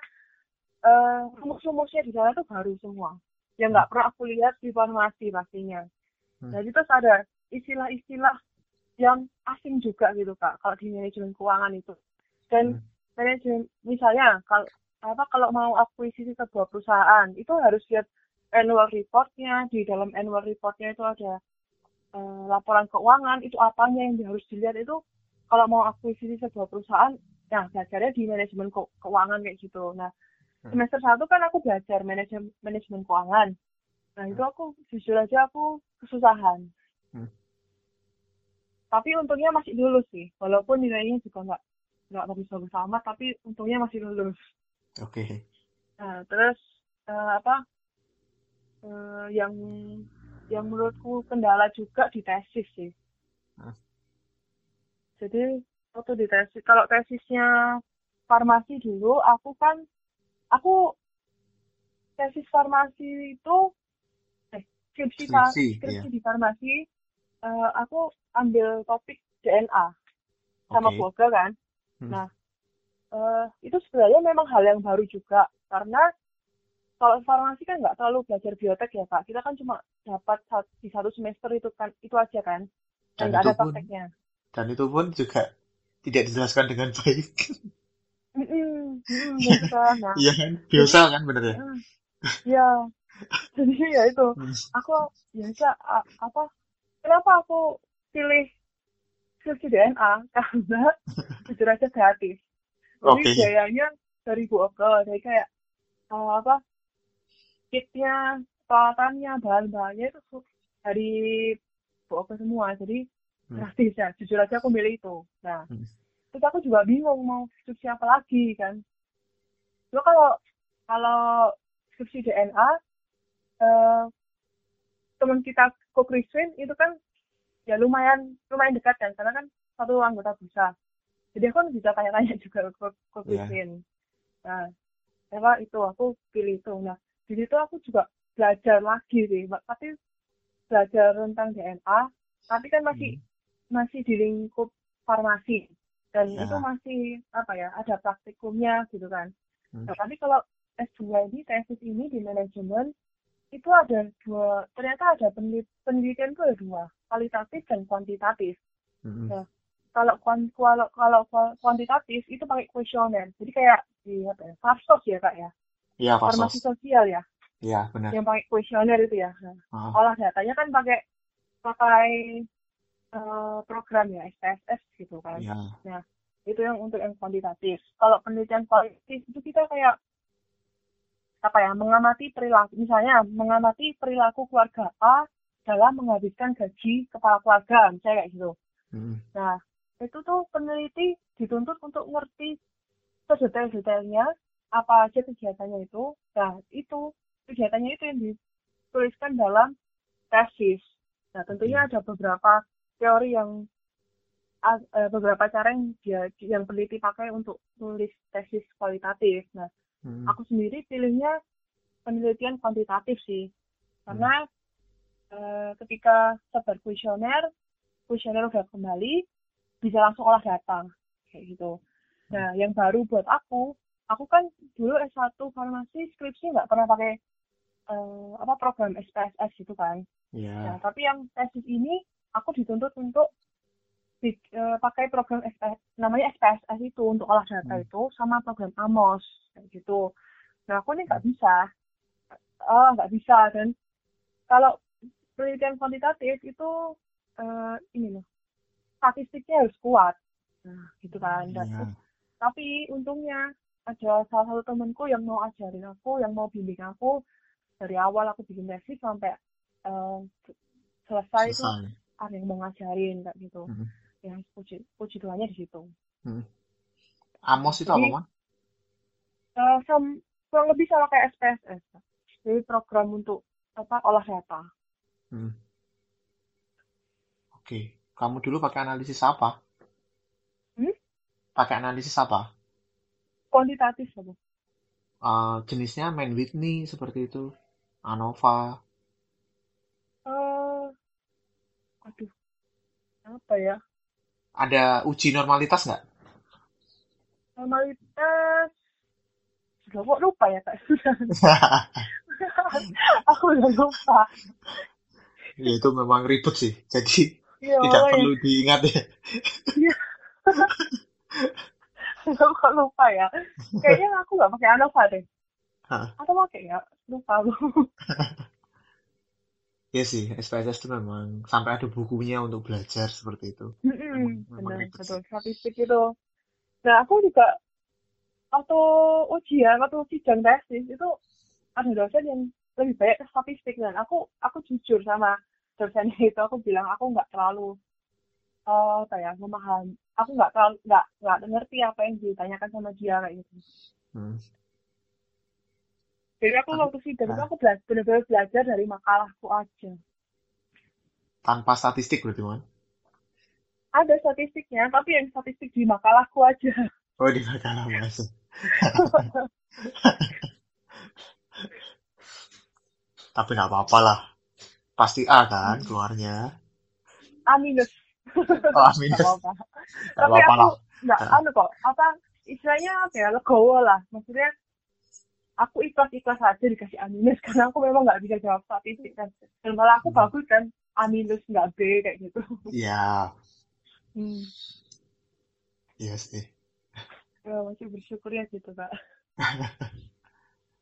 eh, rumus-rumusnya di sana tuh baru semua yang nggak pernah aku lihat di farmasi pastinya Hmm. jadi terus ada istilah-istilah yang asing juga gitu kak kalau di manajemen keuangan itu dan Hmm. manajemen misalnya kalau apa kalau mau akuisisi sebuah perusahaan itu harus lihat annual reportnya di dalam annual reportnya itu ada eh, laporan keuangan itu apanya yang harus dilihat itu kalau mau akuisisi sebuah perusahaan nah belajarnya di manajemen ke- keuangan kayak gitu nah Hmm. semester satu kan aku belajar manajemen manajemen keuangan nah itu aku jujur aja aku kesusahan Hmm. tapi untungnya masih lulus sih walaupun nilainya juga nggak nggak bagus-bagus amat tapi untungnya masih lulus Oke. Nah, terus eh, apa eh, yang yang menurutku kendala juga di tesis sih. Hmm. Jadi waktu di tesis, kalau tesisnya farmasi dulu, aku kan aku tesis farmasi itu eh skripsi Skripsi, skripsi iya. di farmasi eh, aku ambil topik DNA sama Oke. keluarga kan. Hmm. Nah, eh, itu sebenarnya memang hal yang baru juga karena kalau farmasi kan nggak terlalu belajar biotek ya kak. Kita kan cuma dapat di satu semester itu kan itu aja kan, Dan dan ada pun prakteknya. Dan itu pun juga tidak dijelaskan dengan baik. [laughs] Nah, Iya kan? Biasa kan bener ya? eh, ya, [laughs] jadi ya itu Hmm. aku biasa apa? Kenapa aku pilih skripsi DNA? Karena [laughs] jujur aja gratis. Jadi Oke. biayanya dari Bu Oke, dari kayak eh, apa kitnya, peralatannya, bahan-bahannya itu dari Bu Oke semua. Jadi Hmm. gratis ya. Jujur aja aku milih itu. Nah, Hmm. terus aku juga bingung mau skripsi apa lagi kan. Lo kalau kalau skripsi DNA eh, teman kita kok Christine itu kan ya lumayan lumayan dekat kan karena kan satu anggota bisa. Jadi aku kan bisa tanya-tanya [laughs] juga ke ke Iya. Christine. Nah, apa itu aku pilih itu. Nah, di situ aku juga belajar lagi sih, tapi belajar tentang DNA, tapi kan masih Hmm. Masih di lingkup farmasi dan Ya. itu masih apa ya ada praktikumnya gitu kan. Hmm. Nah, tapi kalau S2 ini tesis ini di manajemen itu ada dua ternyata ada peneliti, penelitian itu ada dua kualitatif dan kuantitatif. Mm-mm. Nah, kalau kalau kalau kuantitatif itu pakai kuesioner. Jadi kayak di apa ya? Farsos ya Kak ya. Iya, Farmasi sosial ya Iya, benar. yang pakai kuesioner itu ya. Nah, Ah, olah datanya kan pakai pakai eh, program ya SPSS gitu kan. Iya. Nah, itu yang untuk yang kuantitatif. Kalau penelitian kualitatif itu kita kayak apa ya mengamati perilaku misalnya mengamati perilaku keluarga A dalam menghabiskan gaji kepala keluarga misalnya kayak gitu. Mm-mm. Nah, itu tuh peneliti dituntut untuk ngerti sedetail-detailnya apa aja kegiatannya itu. Nah, itu kegiatannya itu yang dituliskan dalam tesis. Nah, tentunya ada beberapa teori yang eh, beberapa cara yang dia yang peneliti pakai untuk nulis tesis kualitatif. Nah, Hmm. aku sendiri pilihnya penelitian kuantitatif sih. Karena eh, ketika sebar kuesioner, kuesioner udah kembali, bisa langsung olah data kayak gitu. Nah, yang baru buat aku, aku kan dulu S1 farmasi skripsi nggak pernah pakai eh, apa program SPSS gitu kan. Nah, Ya. tapi yang tesis ini aku dituntut untuk di- eh, pakai program SPS, namanya SPSS itu untuk olah data Hmm. itu sama program AMOS kayak gitu. Nah, aku ini nggak bisa. Oh, nggak bisa dan kalau penelitian kuantitatif itu eh, ini loh statistiknya harus kuat. Nah, gitu kan. Dan Ya. terus tapi untungnya ada salah satu temenku yang mau ajarin aku, yang mau bimbing aku dari awal aku bikin tesis sampai eh, selesai itu Selesai. Ada yang mau ngajarin kayak gitu. Hmm. Ya puji puji Tuhannya di situ. Amos itu apa, Jadi- Mon? Eh, sam- kurang lebih sama kayak SPSS. Jadi program untuk apa olah data. Hmm. Oke. Kamu dulu pakai analisis apa? Hmm? Pakai analisis apa? Kuantitatif apa? Eh, jenisnya Main Whitney seperti itu. ANOVA. Eh, aduh, apa ya? Ada uji normalitas nggak? Normalitas sudah kok lupa ya kak [laughs] aku udah lupa ya itu memang ribet sih. Jadi iya tidak makanya perlu diingat ya. aku kok lupa ya kayaknya aku nggak pakai Anova deh Hah. atau pakai ya lupa aku [laughs] Ya sih, SPSS itu memang sampai ada bukunya untuk belajar seperti itu. Memang benar ribet betul statistik itu nah aku juga waktu ujian waktu sidang tesis itu ada dosen yang lebih banyak ke statistik dan aku aku jujur sama dosennya [laughs] itu aku bilang aku nggak terlalu eh, apa ya memahami aku nggak terlalu nggak nggak ngerti apa yang ditanyakan sama dia kayak gitu Hmm. Jadi aku waktu sidang itu Nah. aku belajar benar-benar belajar dari makalahku aja Tanpa statistik berarti, Mon? ada statistiknya tapi yang statistik di makalahku aja Oh, di makalah masuk. Tapi nggak apa-apa lah. Pasti A kan keluarnya. A minus Oh, A minus. nggak apa-apa tapi apa-apa aku lah. nggak anu kok apa istilahnya apa ya legowo lah maksudnya aku ikhlas ikhlas aja dikasih A minus [laughs] karena aku memang nggak bisa jawab statistik kan dan malah aku Hmm. bagus kan A minus nggak B kayak gitu Iya, hmm. iya sih. ya, masih bersyukur ya gitu kak [laughs]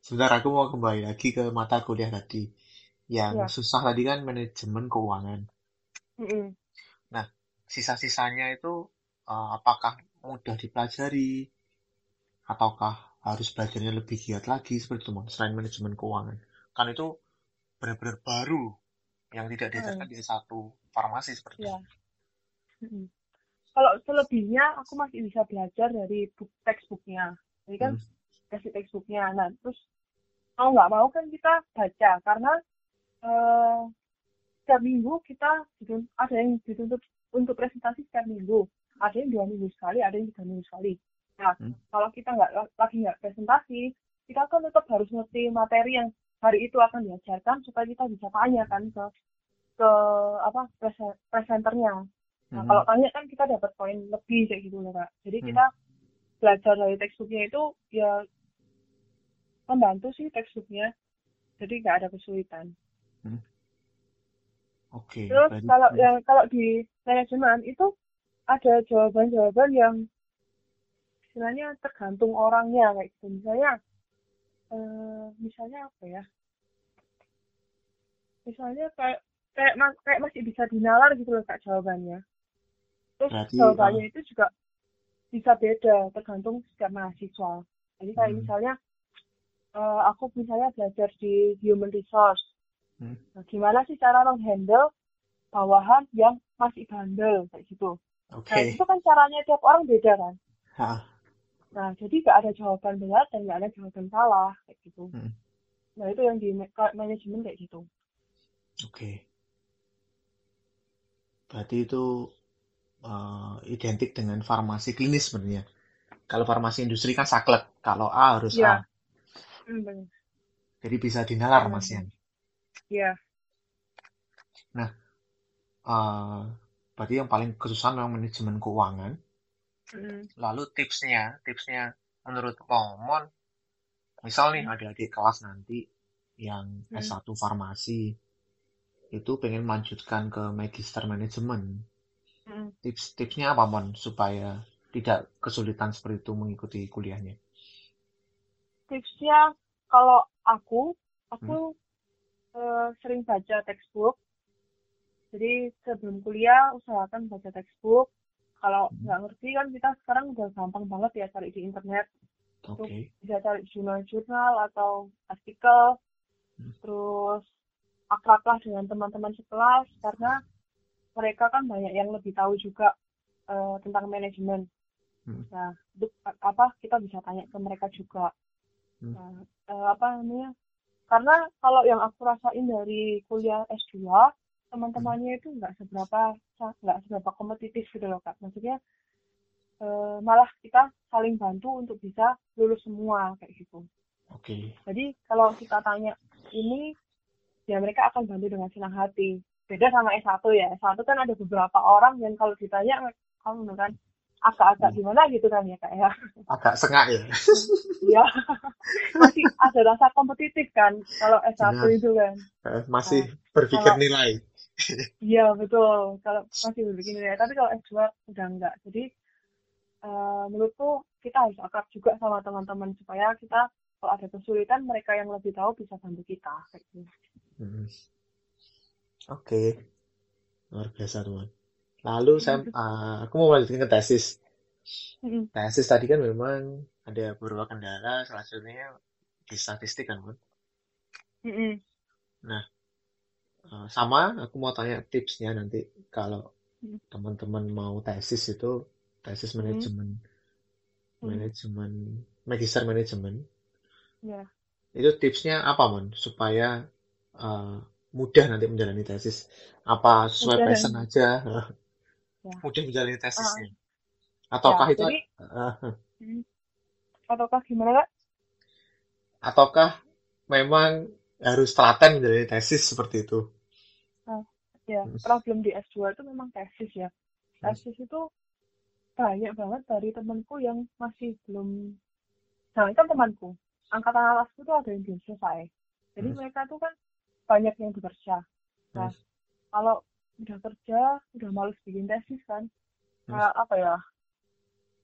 Sebentar aku mau kembali lagi ke mata kuliah tadi. Yang Iya. susah tadi kan manajemen keuangan. Mm-mm. Sisa-sisanya itu eh, apakah mudah dipelajari ataukah harus belajarnya lebih giat lagi seperti itu, Mon, selain manajemen keuangan. Kan itu benar-benar baru yang tidak diajarkan di S1 farmasi seperti ya itu. Mm-mm. kalau selebihnya aku masih bisa belajar dari book textbooknya jadi kan Hmm. kasih textbooknya nah terus mau nggak mau kan kita baca karena eh, setiap minggu kita ada yang dituntut untuk presentasi setiap minggu ada yang dua minggu sekali ada yang tiga minggu sekali nah Hmm. kalau kita nggak lagi nggak presentasi kita kan tetap harus ngerti materi yang hari itu akan diajarkan supaya kita bisa tanya kan ke ke apa presen- presenternya nah Mhm. kalau tanya kan kita dapat poin lebih kayak gitu loh kak jadi Hmm. kita belajar dari textbooknya itu ya membantu sih textbooknya jadi nggak ada kesulitan Oke, Terus berarti- kalau yang kalau di manajemen itu ada jawaban-jawaban yang istilahnya tergantung orangnya kayak gitu. Misalnya eh, misalnya apa ya? Misalnya kayak kayak kayak masih bisa dinalar gitu loh kak jawabannya. Terus Berarti, jawabannya itu juga bisa beda tergantung setiap mahasiswa. Jadi kayak Hmm. misalnya eh, aku misalnya belajar di human resource. Hmm. Nah, gimana sih cara menghandle bawahan yang masih bandel kayak gitu. Oke, Nah, itu kan caranya tiap orang beda kan. Hah, Nah, jadi nggak ada jawaban benar dan nggak ada jawaban salah kayak gitu. Hmm. Nah, itu yang di manajemen kayak gitu. oke. berarti itu uh, identik dengan farmasi klinis sebenarnya. Kalau farmasi industri kan saklek, kalau A harus Iya. A. Hmm, benar. Jadi bisa dinalar Benar, Mas Yan. Iya. Uh, berarti yang paling kesusahan memang manajemen keuangan. Hmm. Lalu tipsnya, tipsnya menurut Pomon, misal nih adik-adik kelas nanti yang Hmm. S1 farmasi itu pengen melanjutkan ke magister manajemen. Hmm. Tips-tipsnya apa Mon supaya tidak kesulitan seperti itu mengikuti kuliahnya? Tipsnya kalau aku, aku eh, sering baca textbook. Jadi sebelum kuliah usahakan baca textbook. Kalau Hmm. nggak ngerti kan kita sekarang udah gampang banget ya cari di internet. Oke. Bisa cari jurnal-jurnal atau artikel. Hmm. Terus akrablah dengan teman-teman sekelas karena mereka kan banyak yang lebih tahu juga eh, tentang manajemen. Hmm. Nah, itu apa kita bisa tanya ke mereka juga. Hmm. Nah, eh, apa namanya? Karena kalau yang aku rasain dari kuliah S2, teman-temannya itu nggak seberapa nggak seberapa kompetitif gitu loh kak. Maksudnya eh, malah kita saling bantu untuk bisa lulus semua kayak gitu. Oke. Jadi kalau kita tanya ini, ya mereka akan bantu dengan senang hati. Beda sama S1 ya. S1 kan ada beberapa orang yang kalau ditanya, kamu kan agak-agak Hmm. gimana gitu kan ya kak ya. Agak sengak ya. Iya. [laughs] Masih ada rasa kompetitif kan kalau S1 Benar. itu kan. Eh, Masih Nah, berpikir kalau- nilai. Iya betul. Kalau masih begini ya. Tapi kalau S2 udah enggak. Jadi eh, menurutku kita harus akrab juga sama teman-teman supaya kita kalau ada kesulitan mereka yang lebih tahu bisa bantu kita. Kayak gitu. Hmm. Oke. Luar biasa teman. Lalu saya, eh, aku mau lanjutin ke tesis. Mm-mm. Tesis tadi kan memang ada beberapa kendala, salah satunya di statistik kan, Bun. Mm-mm. Eh, sama, aku mau tanya tipsnya nanti kalau Hmm. teman-teman mau tesis itu tesis Hmm. manajemen, Hmm. manajemen, magister manajemen. Ya. Itu tipsnya apa, Mon? Supaya eh, mudah nanti menjalani tesis. Apa sesuai Mudah passion dan- aja? Ya. [laughs] Mudah menjalani tesisnya. Ataukah Ya, itu jadi [laughs] mm, ataukah gimana kak? ataukah memang harus telaten menjalani tesis seperti itu? Ya, problem di S2 itu memang tesis ya. Tesis itu banyak banget dari temanku yang masih belum, nah itu temanku, angkatan atasku tuh ada yang belum selesai. Jadi Hmm. mereka tuh kan banyak yang bekerja. Nah, Hmm. kalau udah kerja, udah males bikin tesis kan, kayak apa ya,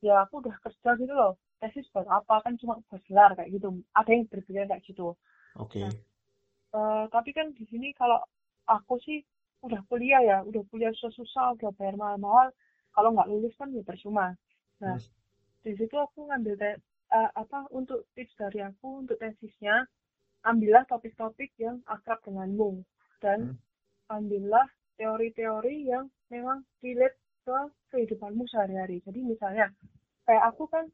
ya aku udah kerja gitu loh, tesis buat apa, kan cuma buat gelar kayak gitu. Ada yang berpikir kayak gitu. Oke. Nah. Eh, tapi kan di sini kalau aku sih udah kuliah ya, udah kuliah susah-susah, udah bayar mahal-mahal, kalau nggak lulus kan ya percuma. Nah, Hmm. di situ aku ngambil te- eh, apa untuk tips dari aku untuk tesisnya, ambillah topik-topik yang akrab denganmu dan ambillah teori-teori yang memang relate ke kehidupanmu sehari-hari. Jadi misalnya kayak aku kan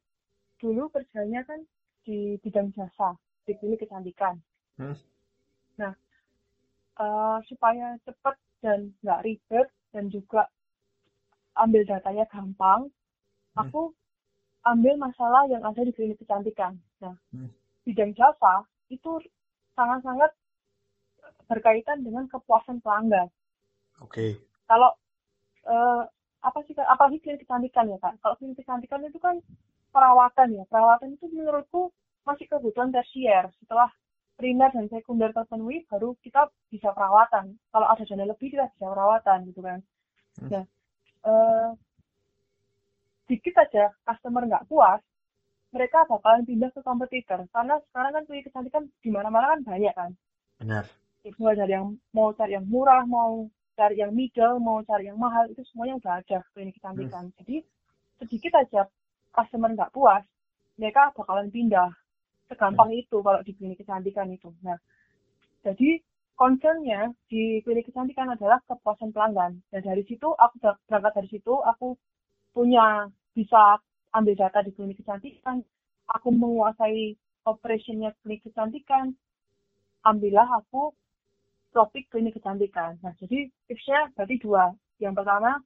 dulu kerjanya kan di bidang jasa, di klinik kecantikan. Hmm. Nah, eh, supaya cepat dan nggak ribet dan juga ambil datanya gampang, Hmm. aku ambil masalah yang ada di klinik kecantikan. Nah, Hmm. bidang jasa itu sangat-sangat berkaitan dengan kepuasan pelanggan. Oke. Kalau eh, apa sih apalagi klinik kecantikan ya kak? Kalau klinik kecantikan itu kan perawatan ya. Perawatan itu menurutku masih kebutuhan tersier. Setelah primer dan sekunder terpenuhi, baru kita bisa perawatan. Kalau ada dana lebih, kita bisa perawatan gitu kan. Hmm. Nah, eh, dikit aja customer nggak puas, mereka bakalan pindah ke kompetitor. Karena sekarang kan klinik kecantikan di mana-mana kan banyak kan Benar. mulai dari yang mau cari yang murah, mau cari yang middle, mau cari yang mahal, itu semuanya udah ada klinik kecantikan. Jadi sedikit aja customer nggak puas, mereka bakalan pindah. Segampang itu kalau di klinik kecantikan itu. Nah, jadi concernnya di klinik kecantikan adalah kepuasan pelanggan. Dan dari situ aku ber- berangkat dari situ aku punya bisa ambil data di klinik kecantikan, aku menguasai operationnya klinik kecantikan, ambillah aku topik klinik kecantikan. Nah, jadi tipsnya berarti dua. Yang pertama,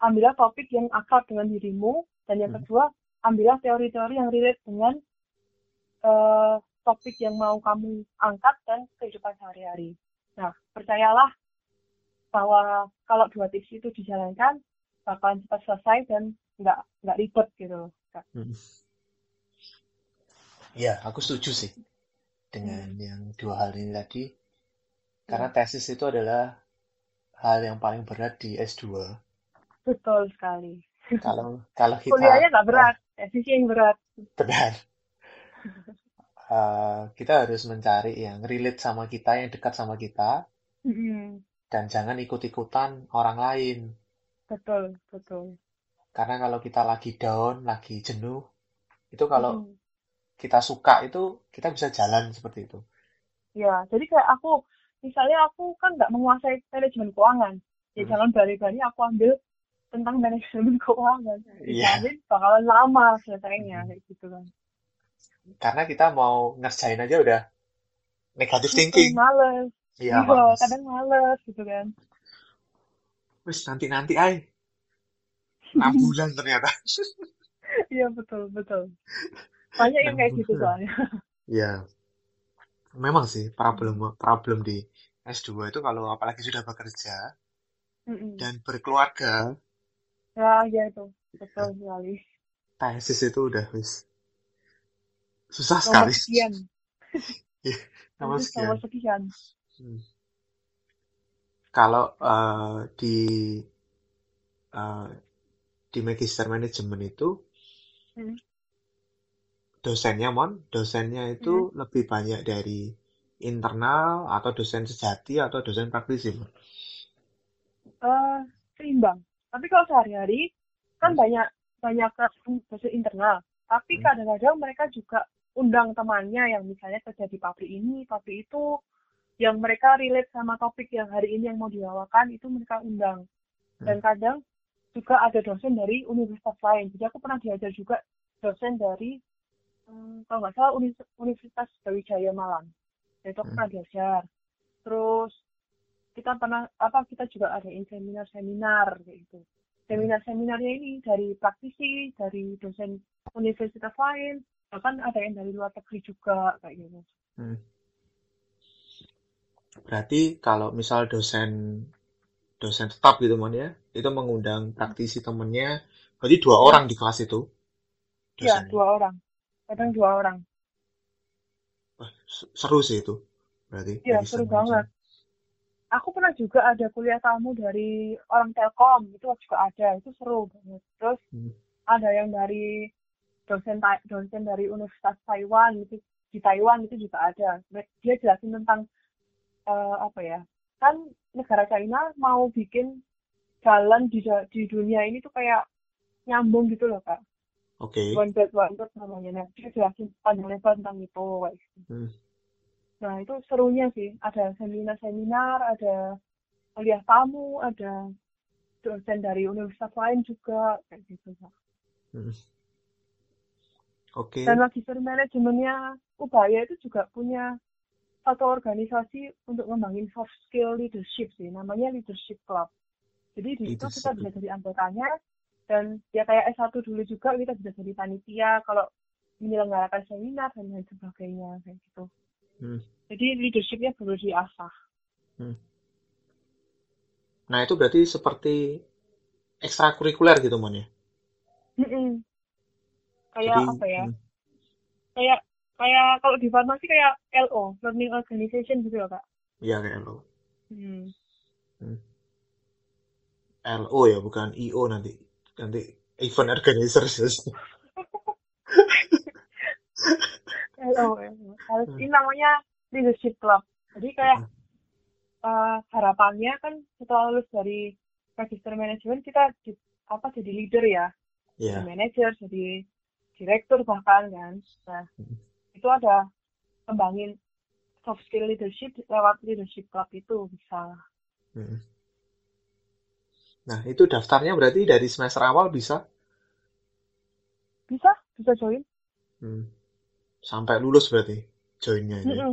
ambillah topik yang akrab dengan dirimu. Dan yang Hmm. kedua, ambillah teori-teori yang relate dengan eh, topik yang mau kamu angkat dan kehidupan sehari-hari. Nah, percayalah bahwa kalau dua tips itu dijalankan, bakalan cepat selesai dan nggak nggak ribet gitu. Hmm. Ya, aku setuju sih dengan yang dua hal ini tadi. Karena tesis itu adalah hal yang paling berat di S2. Betul sekali. Kalau kalau kita Kuliahnya nggak berat, [laughs] tesisnya yang berat. benar. Eh, kita harus mencari yang relate sama kita, yang dekat sama kita, Mm-mm. dan jangan ikut-ikutan orang lain. Betul, betul. Karena kalau kita lagi down, lagi jenuh, itu kalau Mm-mm. kita suka itu kita bisa jalan seperti itu. Ya, jadi kayak aku, misalnya aku kan nggak menguasai manajemen keuangan. Ya Hmm. jangan berani-berani aku ambil tentang manajemen [laughs] keuangan. Iya. Jadi bakalan lama selesainya, kayak gitu kan. Karena kita mau ngerjain aja udah negative thinking. Males. Iya, Iya, males. kadang males gitu kan. Wis nanti-nanti ay. [laughs] 6 bulan ternyata. [laughs] Iya, betul, betul. Banyak yang kayak gitu soalnya. [laughs] Ya, memang sih problem problem di S2 itu kalau apalagi sudah bekerja Mm-mm. dan berkeluarga, Ya, ya itu. Betul sekali. tesis itu udah wis susah Nomor sekali. sekian. Nomor Tesis sekian. Nomor sekian. Hmm. Kalau eh, di eh, di magister manajemen itu Hmm. dosennya mon, dosennya itu lebih banyak dari internal atau dosen sejati atau dosen praktisi. Eh seimbang. Tapi kalau sehari-hari kan Hmm. banyak banyak dosen internal. Tapi Hmm. kadang-kadang mereka juga undang temannya yang misalnya kerja di pabrik ini, pabrik itu, yang mereka relate sama topik yang hari ini yang mau dibawakan itu mereka undang. Dan kadang juga ada dosen dari universitas lain. Jadi aku pernah diajar juga dosen dari hmm, kalau nggak salah Universitas Brawijaya Malang. Itu aku Hmm. pernah diajar. Terus kita pernah apa kita juga ada seminar-seminar gitu. Seminar-seminarnya ini dari praktisi, dari dosen universitas lain, bahkan ada yang dari luar negeri juga kayak gitu. Hmm. Berarti kalau misal dosen dosen tetap gitu mon ya, itu mengundang praktisi temennya, berarti dua Ya. orang di kelas itu Iya, dua orang. Kadang dua orang. Wah, se- seru sih itu. Berarti Iya, seru banget. Aku pernah juga ada kuliah tamu dari orang Telkom, itu juga ada, itu seru banget. Terus Hmm. ada yang dari dosen dosen dari Universitas Taiwan itu di Taiwan itu juga ada. Dia jelasin tentang eh, apa ya? Kan negara China mau bikin jalan di di dunia ini tuh kayak nyambung gitu loh, Kak. Oke. One Belt One Road namanya. Nah, dia jelasin panjang lebar tentang itu kayak gitu. Hmm. Nah, itu serunya sih. Ada seminar-seminar, ada kuliah tamu, ada dosen dari universitas lain juga, kayak gitu. Kak. Hmm. Oke. Dan magister manajemennya Ubaya itu juga punya satu organisasi untuk ngembangin soft skill leadership sih, namanya Leadership Club. Jadi di situ kita bisa jadi anggotanya, dan ya kayak S1 dulu juga kita bisa jadi panitia kalau menyelenggarakan seminar dan lain sebagainya, kayak gitu. Hmm. Jadi leadershipnya perlu diasah. Nah, itu berarti seperti ekstrakurikuler gitu mon ya. Mm-mm. Kayak Jadi apa ya? hmm, Kayak kayak kalau di farmasi kayak LO, Learning Organization gitu loh, Kak. iya kayak LO. Hmm. LO ya, bukan IO nanti. Nanti event organizers. LO, LO. Harus Hmm. ini namanya leadership club. Jadi kayak eh, harapannya kan setelah lulus dari register management kita di- apa jadi leader ya, Ya. jadi manager, jadi direktur bahkan kan. Nah, Hmm. itu ada kembangin soft skill leadership lewat leadership club itu bisa. Hmm. Nah, itu daftarnya berarti dari semester awal bisa Bisa, bisa join. hmm, sampai lulus berarti joinnya ya. Mm-mm.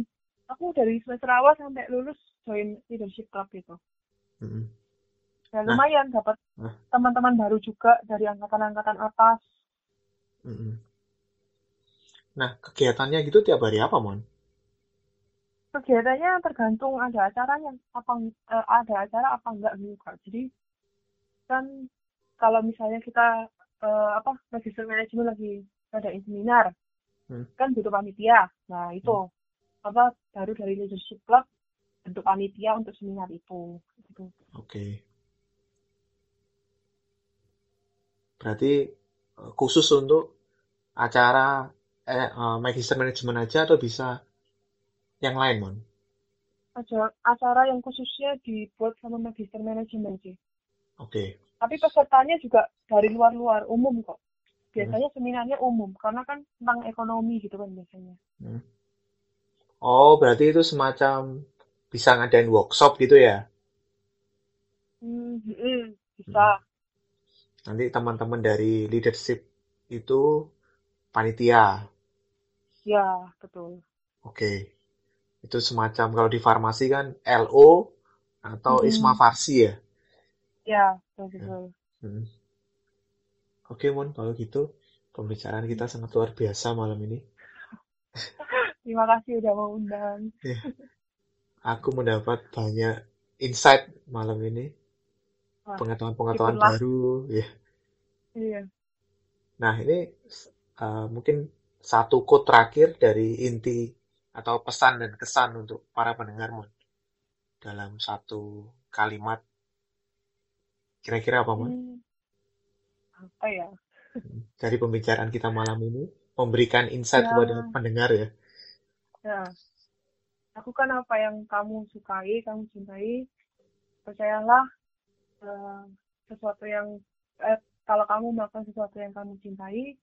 Aku dari semester awal sampai lulus join leadership club itu. Hmm. ya Nah. lumayan dapat Nah. teman-teman baru juga dari angkatan-angkatan atas. Nah, kegiatannya gitu tiap hari apa, Mon? kegiatannya tergantung ada acaranya apa eh, ada acara apa enggak gitu kak jadi kan kalau misalnya kita eh, apa register manajemen lagi ada seminar Hmm. kan butuh panitia nah itu apa baru dari leadership club bentuk panitia untuk seminar itu gitu Oke. Berarti eh, khusus untuk acara eh, eh, magister manajemen aja atau bisa yang lain, Mon? acara acara yang khususnya dibuat sama magister manajemen sih. Oke. tapi pesertanya juga dari luar-luar umum kok. Biasanya seminarnya umum karena kan tentang ekonomi gitu kan biasanya. Oh, berarti itu semacam bisa ngadain workshop gitu ya? hmm, hmm, bisa Nanti teman-teman dari leadership itu panitia. ya betul Oke. Itu semacam kalau di farmasi kan LO atau Mm-mm. Isma Farsi ya? ya betul betul Hmm. Oke, Mon, kalau gitu pembicaraan kita sangat luar biasa malam ini. [laughs] terima kasih udah mau undang Aku mendapat banyak insight malam ini, Wah, pengetahuan-pengetahuan syukurlah. baru. Ya. iya Nah, ini uh, mungkin satu quote terakhir dari inti atau pesan dan kesan untuk para pendengar, Mon. Dalam satu kalimat. Kira-kira apa, Mon? Hmm, apa ya Dari pembicaraan kita malam ini, memberikan insight Ya. kepada pendengar ya. ya lakukan apa yang kamu sukai kamu cintai percayalah eh, sesuatu yang eh, kalau kamu melakukan sesuatu yang kamu cintai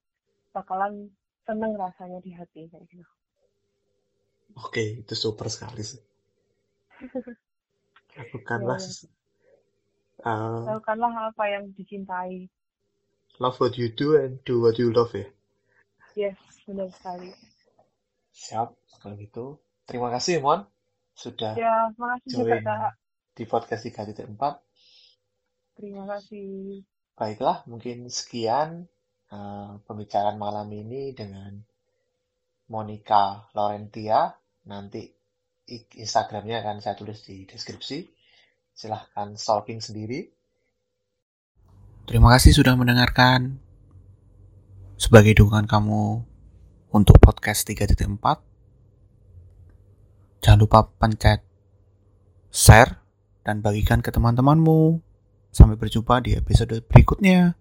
bakalan seneng rasanya di hati kayak gitu Oke, itu super sekali sih. [laughs] Lakukanlah Ya, uh, lakukanlah apa yang dicintai love what you do and do what you love ya. yes benar sekali Siap, kalau gitu. Terima kasih, Mon. Sudah ya makasih juga join kak di podcast 3.4. terima kasih Baiklah, mungkin sekian uh, pembicaraan malam ini dengan Monica Laurentia. Nanti Instagramnya akan saya tulis di deskripsi. Silahkan stalking sendiri. Terima kasih sudah mendengarkan. Sebagai dukungan kamu untuk podcast 3.4, jangan lupa pencet share dan bagikan ke teman-temanmu. Sampai berjumpa di episode berikutnya.